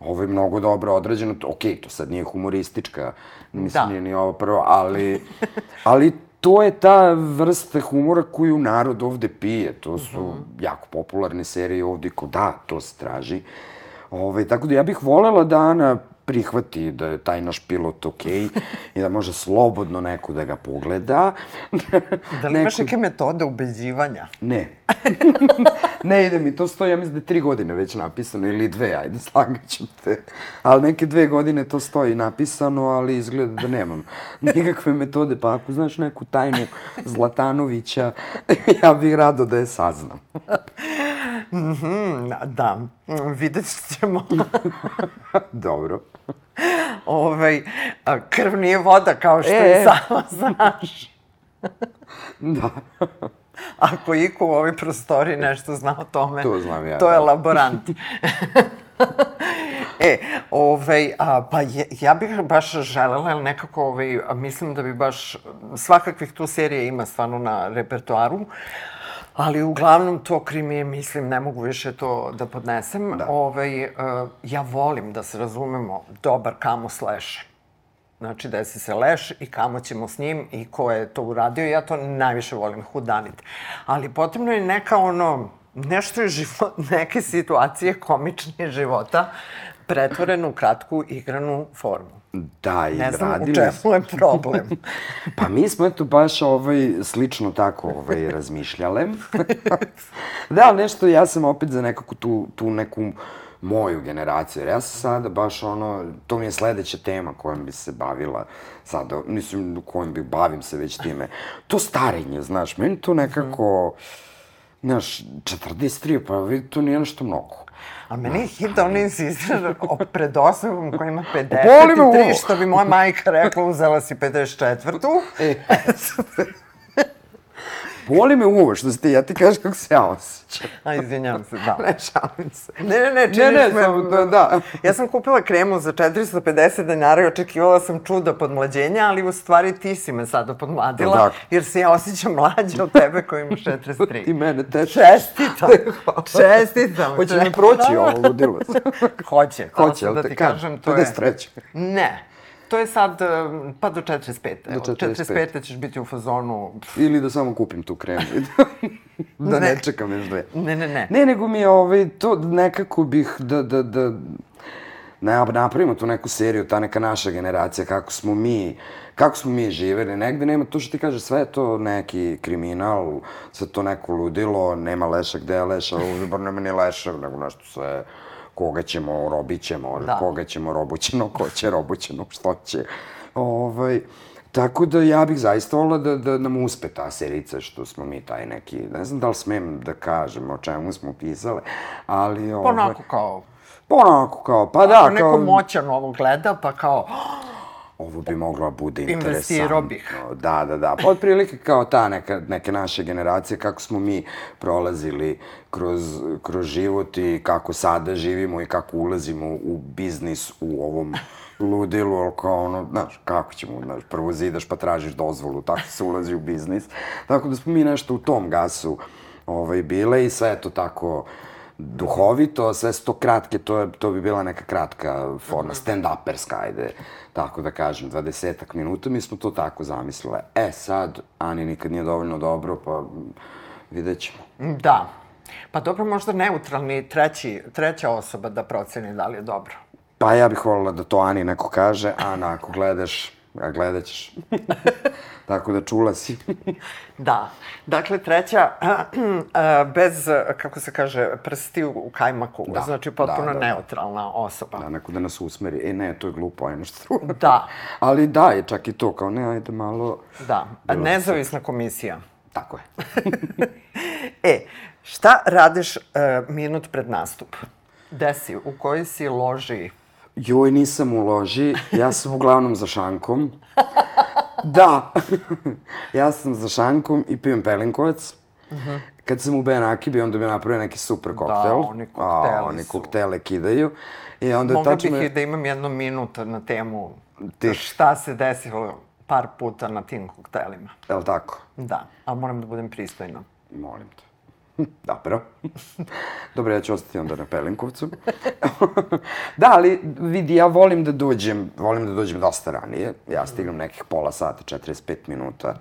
ovo je mnogo dobro odrađeno, okej, to sad nije humoristička, mislim, Da. nije ni ovo prvo, ali, ali to je ta vrsta humora koju narod ovde pije, to su Mhm. jako popularne serije ovde, ko da, to se traži. Ove, tako da ja bih volela da Ana prihvati da je taj naš pilot okej i da može slobodno neko da ga pogleda. Da li imaš neke metode ubeđivanja? Ne. ne ide mi, to stoji, ja mislim da je tri godine već napisano, ili dve, ajde, slagaću te. Ali neke dve godine to stoji napisano, ali izgleda da nemam nikakve metode, pa ako znaš neku tajnu Zlatanovića, ja bih rado da je saznam. Mhm, da, vidjet ćemo. Dobro. Ovaj, krv nije voda, kao što E, i sama znaš. Da. Ako iko u ovoj prostori nešto zna o tome, To znam ja, to je da. laborant. e, ovaj, a, pa je, ja bih baš želela, jer nekako, ovaj, mislim da bi baš, svakakvih tu serija ima stvarno na repertoaru, ali uglavnom to krimije, mislim, ne mogu više to da podnesem. Da. Ovaj, uh, ja volim da se razumemo dobar kamo slash. Znači, desi se leš i kamo ćemo s njim i ko je to uradio. Ja to najviše volim, hudanit. Ali potrebno je neka ono, nešto je život, neke situacije komičnije života pretvorene u kratku igranu formu. Da, i Ne znam u radili čemu je problem. Pa mi smo eto baš ovaj, slično tako ovaj, razmišljale. da, nešto, ja sam opet za nekako tu, tu neku moju generaciju, jer ja sam sada baš ono, to mi je sledeća tema kojom bi se bavila sada, mislim, kojom bi bavim se već time. To starenje, znaš, meni to nekako, znaš, 43, pa vidi, to nije nešto mnogo. A meni je hit da on insistira o pred osobom koja ima Boli me uvo. 53, što bi moja majka rekla, uzela si 54-tu. E. Boli me uvo što ste, ja ti kažeš kako se ja osjećam. A, izvinjavam se, da. Ne, šalim se. Ne, ne, ne, Ne, činiš ne, me... samo da, da. Ja sam kupila kremu za 450 dinara i očekivala sam čudo podmlađenja, ali u stvari ti si me sada podmladila, Tako. jer se ja osjećam mlađe od tebe koji ima 43. Ti mene teče. Čestitam, čestitam. Hoće mi proći ovo ludilo. Hoće, Hoće, sam da te ti kažem? kažem, to je... 53. Ne. To je sad, pa do 45. Evo, 45. 45. ćeš biti u fazonu, Ili da samo kupim tu kremu. da ne, Ne. čekam još dve. ne, ne, ne. Ne, nego mi je ovaj, to nekako bih da, da, da ne, napravimo tu neku seriju, ta neka naša generacija, kako smo mi, kako smo mi živeli, negde nema to što ti kažeš, sve je to neki kriminal, sve to neko ludilo, nema leša gde je leša, bar nema ni leša, nego nešto sve, koga ćemo, robit ćemo, Da. koga ćemo, robućeno, ko će robućeno, što će. Ovaj, tako da ja bih zaista volila da, da nam uspe ta serica što smo mi taj neki, ne znam da li smem da kažem o čemu smo pisale, ali... Ovaj, Onako kao, Pa onako kao, pa da, ako neko kao, moćan ovo gleda, pa kao, ovo bi moglo bude Investirao interesantno. bih. Da, da, da. Pa otprilike kao ta neka, neke naše generacije, kako smo mi prolazili kroz, kroz život i kako sada živimo i kako ulazimo u biznis u ovom ludilu, ali kao ono, znaš, kako ćemo, znaš, prvo zidaš pa tražiš dozvolu, tako se ulazi u biznis. Tako da smo mi nešto u tom gasu ovaj, bile i sve to tako duhovito, sve su to kratke, to, je, to bi bila neka kratka forma, stand-uperska, ajde, tako da kažem, dvadesetak minuta, mi smo to tako zamislile. E, sad, Ani nikad nije dovoljno dobro, pa vidjet ćemo. da. Pa dobro, možda neutralni treći, treća osoba da proceni da li je dobro. Pa ja bih volila da to Ani neko kaže, Ana, ako gledaš, a gledat ćeš. tako da čula si. Da. Dakle, treća, eh, bez, kako se kaže, prsti u kajmaku. Da, Znači, potpuno da, da, neutralna osoba. da, neko da nas usmeri. E, ne, to je glupo, ajmo što drugo. Da. Ali da, je čak i to, kao ne, ajde malo... Da. Nezavisna komisija. Tako je. E, šta radiš uh, minut pred nastup? Gde si? U kojoj si loži? Joj, nisam u loži, ja sam uglavnom za šankom. Da, ja sam za šankom i pijem pelinkovac. Kad sam u Benakibi, onda bi napravio neki super koktel. oni kokteli A, oni su- koktele kidaju. I onda Mogla tačno... bih je- i da imam jednu minutu na temu Tih. šta se desilo par puta na tim koktelima. Jel tako? Da, ali moram da budem pristojna. Molim te. Dobro. Dobro, ja ću ostati onda na Pelinkovcu. da, ali vidi, ja volim da dođem, volim da dođem dosta ranije. Ja stignem nekih pola sata, 45 minuta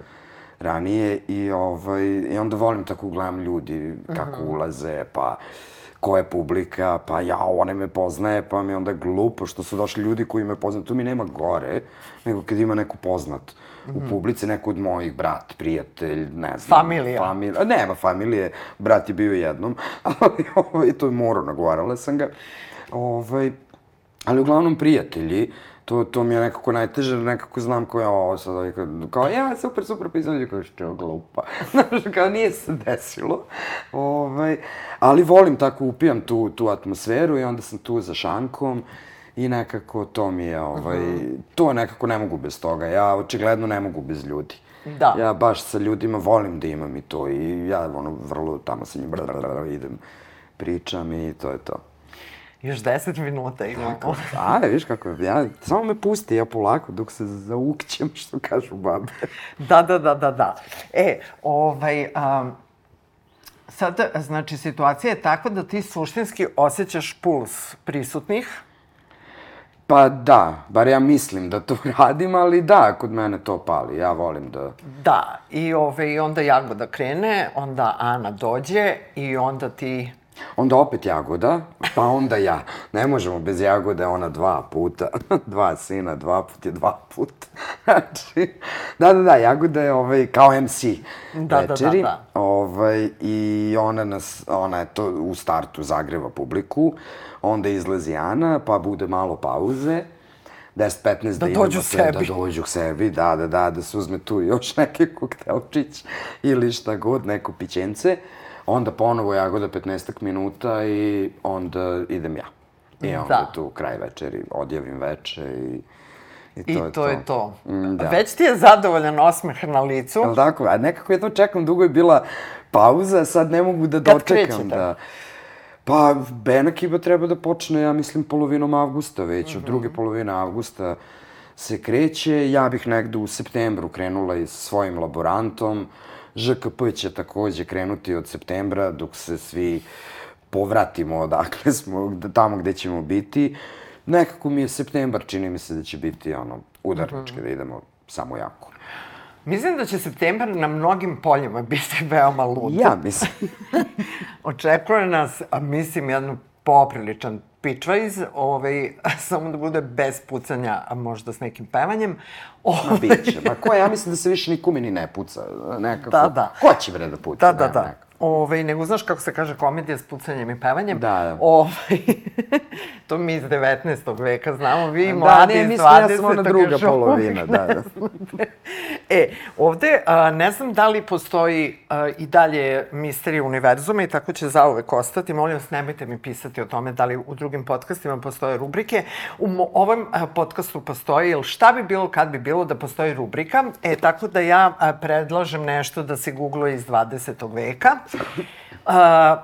ranije i, ovaj, i onda volim tako gledam ljudi kako ulaze, pa ko je publika, pa ja, one me poznaje, pa mi je onda glupo što su došli ljudi koji me poznaju. Tu mi nema gore, nego kad ima neko poznat u publici, neko od mojih brat, prijatelj, ne znam. Familija. Familija. Nema familije, brat je bio jednom, ali ovaj, to je morao, nagovarala sam ga. Ovaj, ali uglavnom prijatelji, to, to mi je nekako najteže, nekako znam ko je ovo sad, ovaj, kao, kao ja, super, super, pa izađe kao što je glupa. Znaš, kao nije se desilo. Ovaj, ali volim tako, upijam tu, tu atmosferu i onda sam tu za šankom i nekako to mi je, ovaj, to nekako ne mogu bez toga. Ja očigledno ne mogu bez ljudi. Da. Ja baš sa ljudima volim da imam i to i ja ono vrlo tamo sa njim idem, pričam i to je to. Još 10 minuta imamo. A, viš kako, ja, samo me pusti, ja polako, dok se zaukćem, što kažu babe. Da, da, da, da, da. E, ovaj, um, sad, znači, situacija je tako da ti suštinski osjećaš puls prisutnih, Pa da, bar ja mislim da to radim, ali da, kod mene to pali, ja volim da... Da, i, ove, i onda Jagoda krene, onda Ana dođe i onda ti... Onda opet Jagoda, pa onda ja. Ne možemo bez Jagode, ona dva puta. dva sina, dva put je dva put. znači, da, da, da, Jagoda je ovaj, kao MC Da, da, da, večeri. da. Ovaj, I ona, nas, ona je to u startu zagreva publiku, onda izlazi Ana, pa bude malo pauze. 10-15 da, idemo dođu sve, sebi. Da dođu k sebi, da, da, da, da se uzme tu još neki koktelčić ili šta god, neko pićence. Onda ponovo Jagoda 15 minuta i onda idem ja. I onda Da. tu kraj večeri, odjavim veče i, i to I je to je to. Mm, da. Već ti je zadovoljan osmeh na licu. Jel tako? A nekako jedno čekam, dugo je bila pauza, sad ne mogu da Kad dočekam krećete? da... Pa, Benakiba treba da počne, ja mislim, polovinom avgusta već, Mhm. od druge polovine avgusta se kreće. Ja bih negde u septembru krenula i sa svojim laborantom. ŽKP će takođe krenuti od septembra, dok se svi povratimo odakle smo, tamo gde ćemo biti. Nekako mi je septembar, čini mi se da će biti ono, udarnički, Mhm. da idemo samo jako. Mislim da će septembar na mnogim poljima biti veoma lud. Ja mislim. Očekuje nas, a mislim, jedan popriličan pičvajz, ovaj, samo da bude bez pucanja, a možda s nekim pevanjem. Ma Ovaj, biće. Ma ko, ja mislim da se više nikome ni ne puca. Nekako. Da, da. Ko će bre da puca? Da, da, da. Ove, nego znaš kako se kaže komedija s pucanjem i pevanjem? Da, da. Ove, to mi iz 19. veka znamo, vi Da, mladi ne, iz 20. mislim, ja sam ona druga polovina, da, ne da. e, ovde a, ne znam da li postoji a, i dalje misterija univerzuma i tako će zauvek ostati. Molim vas, nemojte mi pisati o tome da li u drugim podcastima postoje rubrike. U ovom a, podcastu postoji, ili šta bi bilo kad bi bilo da postoji rubrika. E, tako da ja a, predlažem nešto da se googluje iz 20. veka. A,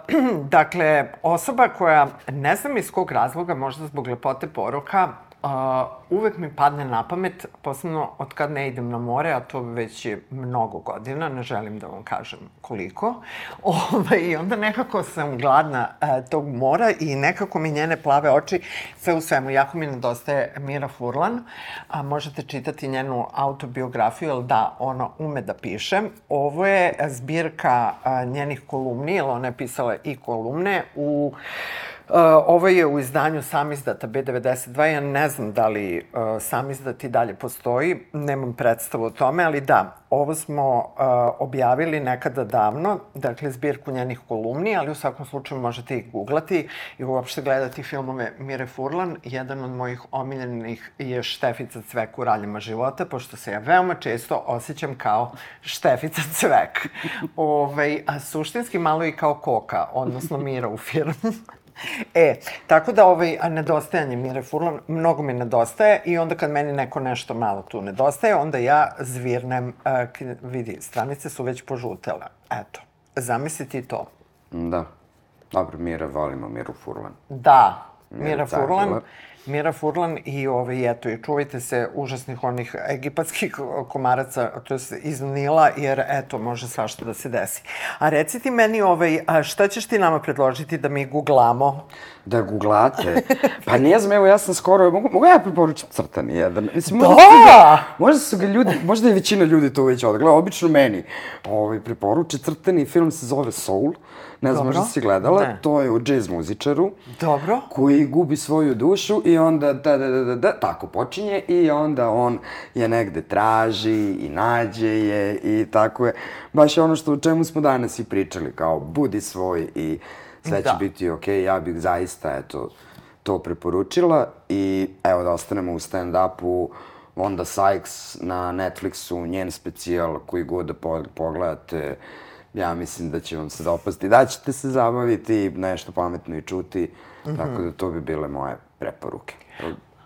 dakle, osoba koja, ne znam iz kog razloga, možda zbog lepote poroka, a, uvek mi padne na pamet, posebno od kad ne idem na more, a to već je mnogo godina, ne želim da vam kažem koliko. Ovaj, I onda nekako sam gladna a, tog mora i nekako mi njene plave oči, sve u svemu, jako mi nedostaje Mira Furlan, a možete čitati njenu autobiografiju, jer da, ona ume da piše. Ovo je zbirka a, njenih kolumni, jer ona je pisala i kolumne u Uh, ovo je u izdanju samizdata B92, ja ne znam da li uh, samizdat i dalje postoji, nemam predstavu o tome, ali da, ovo smo uh, objavili nekada davno, dakle zbirku njenih kolumni, ali u svakom slučaju možete ih googlati i uopšte gledati filmove Mire Furlan. Jedan od mojih omiljenih je Štefica Cvek u raljama života, pošto se ja veoma često osjećam kao Štefica Cvek. Ove, a suštinski malo i kao Koka, odnosno Mira u filmu. E, tako da ovaj, nedostajanje Mire Furlan mnogo mi nedostaje i onda kad meni neko nešto malo tu nedostaje, onda ja zvirnem, k- vidi, stranice su već požutele. Eto, zamisli ti to. Da. Dobro, Mira, volimo Miru Furlan. Da, Mira Cardiler. Furlan. Mira Furlan i ovaj, eto, i čuvajte se užasnih onih egipatskih komaraca, to je iz Nila, jer eto, može svašta da se desi. A reci ti meni, ovaj, šta ćeš ti nama predložiti da mi googlamo? Da googlate. Pa ne znam, evo ja sam skoro, mogu, mogu ja preporučiti crtani jedan? Mislim, Da! možda su ga, možda su ga ljudi, možda je većina ljudi to već odgledala, obično meni ovaj, preporuče crtani film se zove Soul, ne znam, možda si gledala, Ne. to je o jazz muzičaru. Dobro. koji gubi svoju dušu i onda da, da, da, da, da, tako počinje i onda on je negde traži i nađe je i tako je. Baš je ono što o čemu smo danas i pričali, kao budi svoj i sve će Da. biti okej, ja bih zaista, eto, to preporučila i evo da ostanemo u stand-upu, Onda Sykes na Netflixu, njen specijal koji god da po- pogledate, ja mislim da će vam se dopasti, da ćete se zabaviti, nešto pametno i čuti, tako da to bi bile moje preporuke.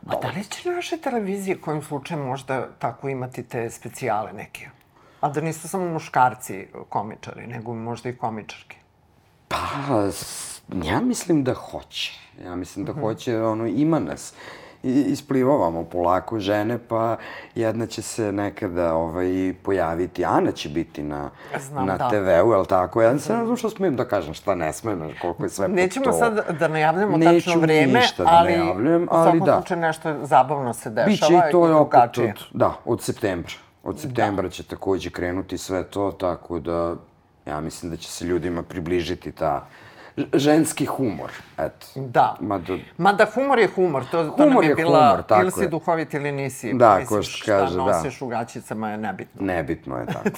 A da li će naše televizije kojim slučajem možda tako imati te specijale neke? A da nisu samo muškarci komičari, nego možda i komičarke. Pa, ja mislim da hoće. Ja mislim da hoće, ono, ima nas. I, isplivavamo polako žene, pa jedna će se nekada ovaj, pojaviti. Ana će biti na, Znam, na da. TV-u, je li tako? Ja sam ne znam što smijem da kažem, šta ne smijem, znaš, koliko je sve po Nećemo to. sad da najavljamo Neću tačno vreme, ništa da ali najavljujem, u ali svakom da. slučaju nešto zabavno se dešava Biće i to je opet od, da, od septembra. Od septembra će takođe krenuti sve to, tako da ja mislim da će se ljudima približiti ta ženski humor, eto. Da. Mada, Mada humor je humor, to, to nam Humor je, je bila, humor, tako ili si je. duhovit ili nisi. Da, Mislim, ko što kaže, Šta da. nosiš u gaćicama je nebitno. nebitno je tako.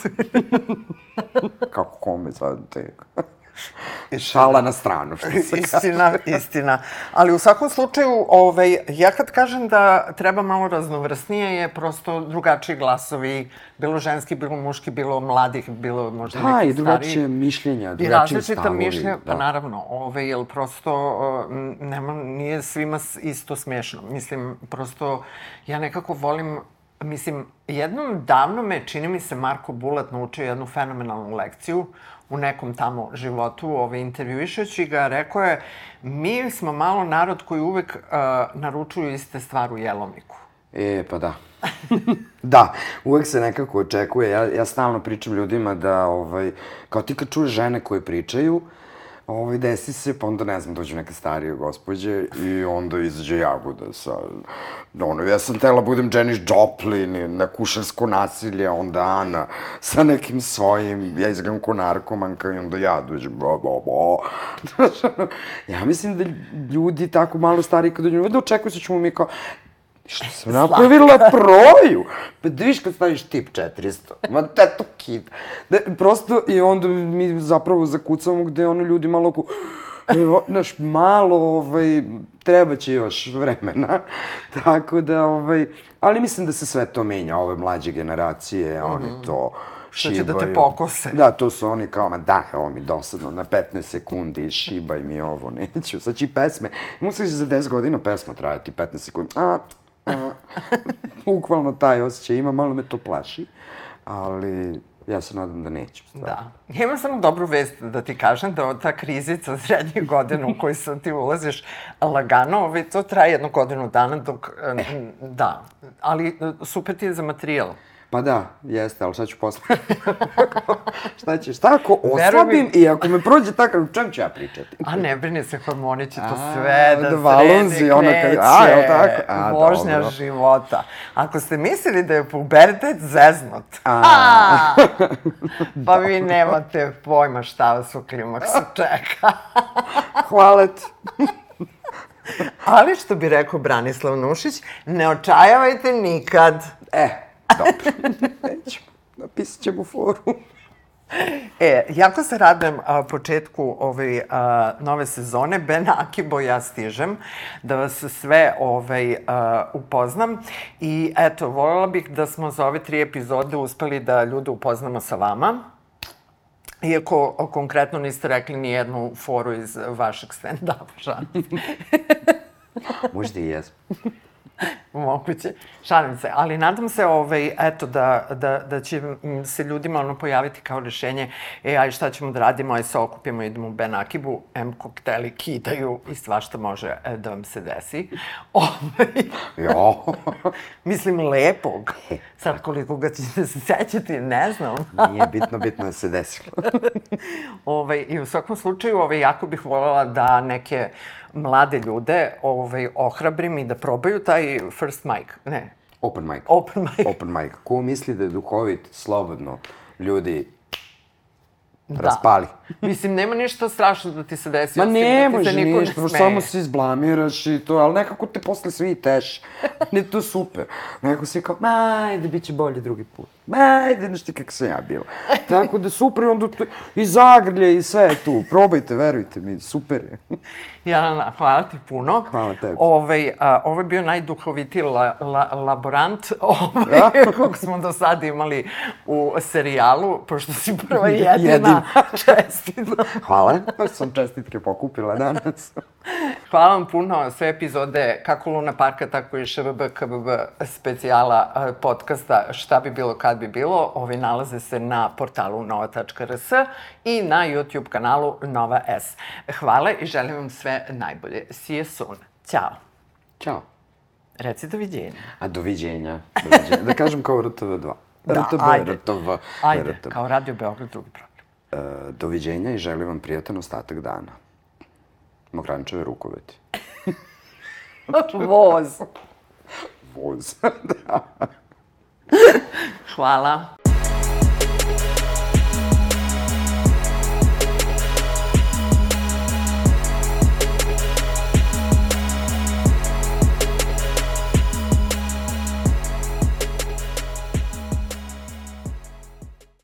Kako kome sad. Šala na stranu, što se. Istina, istina. Ali u svakom slučaju, ovaj, ja kad kažem da treba malo raznovrsnije, je prosto drugačiji glasovi, bilo ženski, bilo muški, bilo mladih, bilo možda Da, i nekih drugačije starijih. mišljenja, I drugačije različita stavovi. mišljenja, pa da. naravno, ove, jel prosto, uh, m, nema, nije svima isto smešno. Mislim, prosto, ja nekako volim, mislim, jednom davno me, čini mi se, Marko Bulat naučio jednu fenomenalnu lekciju u nekom tamo životu, ove, intervjuišući ga, rekao je, mi smo malo narod koji uvek uh, naručuju iste stvari u jelovniku. E, pa da. da, uvek se nekako očekuje. Ja, ja stalno pričam ljudima da, ovaj, kao ti kad čuješ žene koje pričaju, ovaj, desi se, pa onda, ne znam, dođu neke starije gospođe i onda izađe jagoda sa... Ono, ja sam tela budem Janis Joplin, na kušarsko nasilje, onda Ana sa nekim svojim, ja izgledam ko narkomanka i onda ja dođem, bo, bo, bo. Ja mislim da ljudi tako malo stariji kad dođu, da očekuju se ćemo mi kao, Što sam napravila proju? Pa da viš kad staviš tip 400. Ma te to kid. Da, prosto, i onda mi zapravo zakucamo gde ono ljudi malo ko... Evo, znaš, malo, ovaj, treba će još vremena. Tako da, ovaj, ali mislim da se sve to menja, ove mlađe generacije, oni to Što će da te šibaju. pokose. Da, to su oni kao, ma da, ovo mi dosadno, na 15 sekundi, šibaj mi ovo, neću. Sad će i pesme, mislim da će za 10 godina pesma trajati 15 sekundi. A, bukvalno taj osjećaj ima, malo me to plaši, ali ja se nadam da neću. stvarno. Da. Ja imam samo dobru vest da ti kažem da ta krizica srednjih godina u koju sad ti ulaziš lagano, ovaj, to traje jednu godinu dana dok, e, da, ali e, super ti je za materijal. Pa da, jeste, ali šta ću posle? šta ćeš? Šta ako mi- oslabim i ako me prođe takav, čem ću ja pričati? A ne brini se, hormoni će to A, sve da da valunzi, srede, ono kad- kreće, a, jel tako? A, vožnja dobro. života. Ako ste mislili da je pubertet zeznut, A. a, pa vi nemate pojma šta vas u klimaksu čeka. Hvala ti. Ali što bi rekao Branislav Nušić, ne očajavajte nikad. E, dobro. Nećemo. Napisat ćemo foru. E, jako se radujem a, početku ove a, nove sezone. Ben Akibo, ja stižem da vas sve ovaj, a, upoznam. I eto, voljela bih da smo za ove tri epizode uspeli da ljude upoznamo sa vama. Iako o, konkretno niste rekli ni jednu foru iz vašeg stand-upa, žal. Možda i jesmo. moguće. Šalim se, ali nadam se ovaj, eto, da, da, da će m, se ljudima ono pojaviti kao rešenje, e, aj šta ćemo da radimo, aj se okupimo, idemo u Benakibu, M kokteli kidaju i svašta može e, da vam se desi. Ovaj, Jo. mislim, lepog. Sad koliko ga ćete se sećati, ne znam. Nije bitno, bitno da se desilo. Ovaj, I u svakom slučaju, ovaj, jako bih voljela da neke mlade ljude ovaj, ohrabrim i da probaju taj first mic. Ne, Open mic. open mic. Open mic. Ko misli da je duhovit, slobodno, ljudi, raspali. Mislim, nema ništa strašno da ti se desi. Ma osim ne da ti može se niko ništa, ne smeje. samo se izblamiraš i to, ali nekako te posle svi teš. Ne, to super. Nekako si kao, ma, ajde, bit će bolje drugi put. Ma, ajde, znaš ti kako sam ja bila. Tako da super, onda to, i zagrlje i sve je tu. Probajte, verujte mi, super je. Jelena, hvala ti puno. Hvala tebi. Ovaj, a, ovo je bio najduhovitiji la, la, laborant ovaj, kog smo do sada imali u serijalu, pošto si prva i jedina. Jedina. Čestita. Hvala, baš sam čestitke pokupila danas. Hvala vam puno. Sve epizode, kako Luna Parka, tako i ŠBB, KBB specijala podcasta Šta bi bilo kad bi bilo, ovi nalaze se na portalu nova.rs i na YouTube kanalu Nova S. Hvala i želim vam sve najbolje. See you soon. Ćao. Ćao. Reci doviđenja. A doviđenja. doviđenja. Da kažem kao RTV2. Da, RTV, ajde. RTV, Ajde, RTV. kao Radio Beograd drugi program. E, doviđenja i želim vam prijatan ostatak dana. Mogrančeve rukoveti. Voz. Voz. Hvala.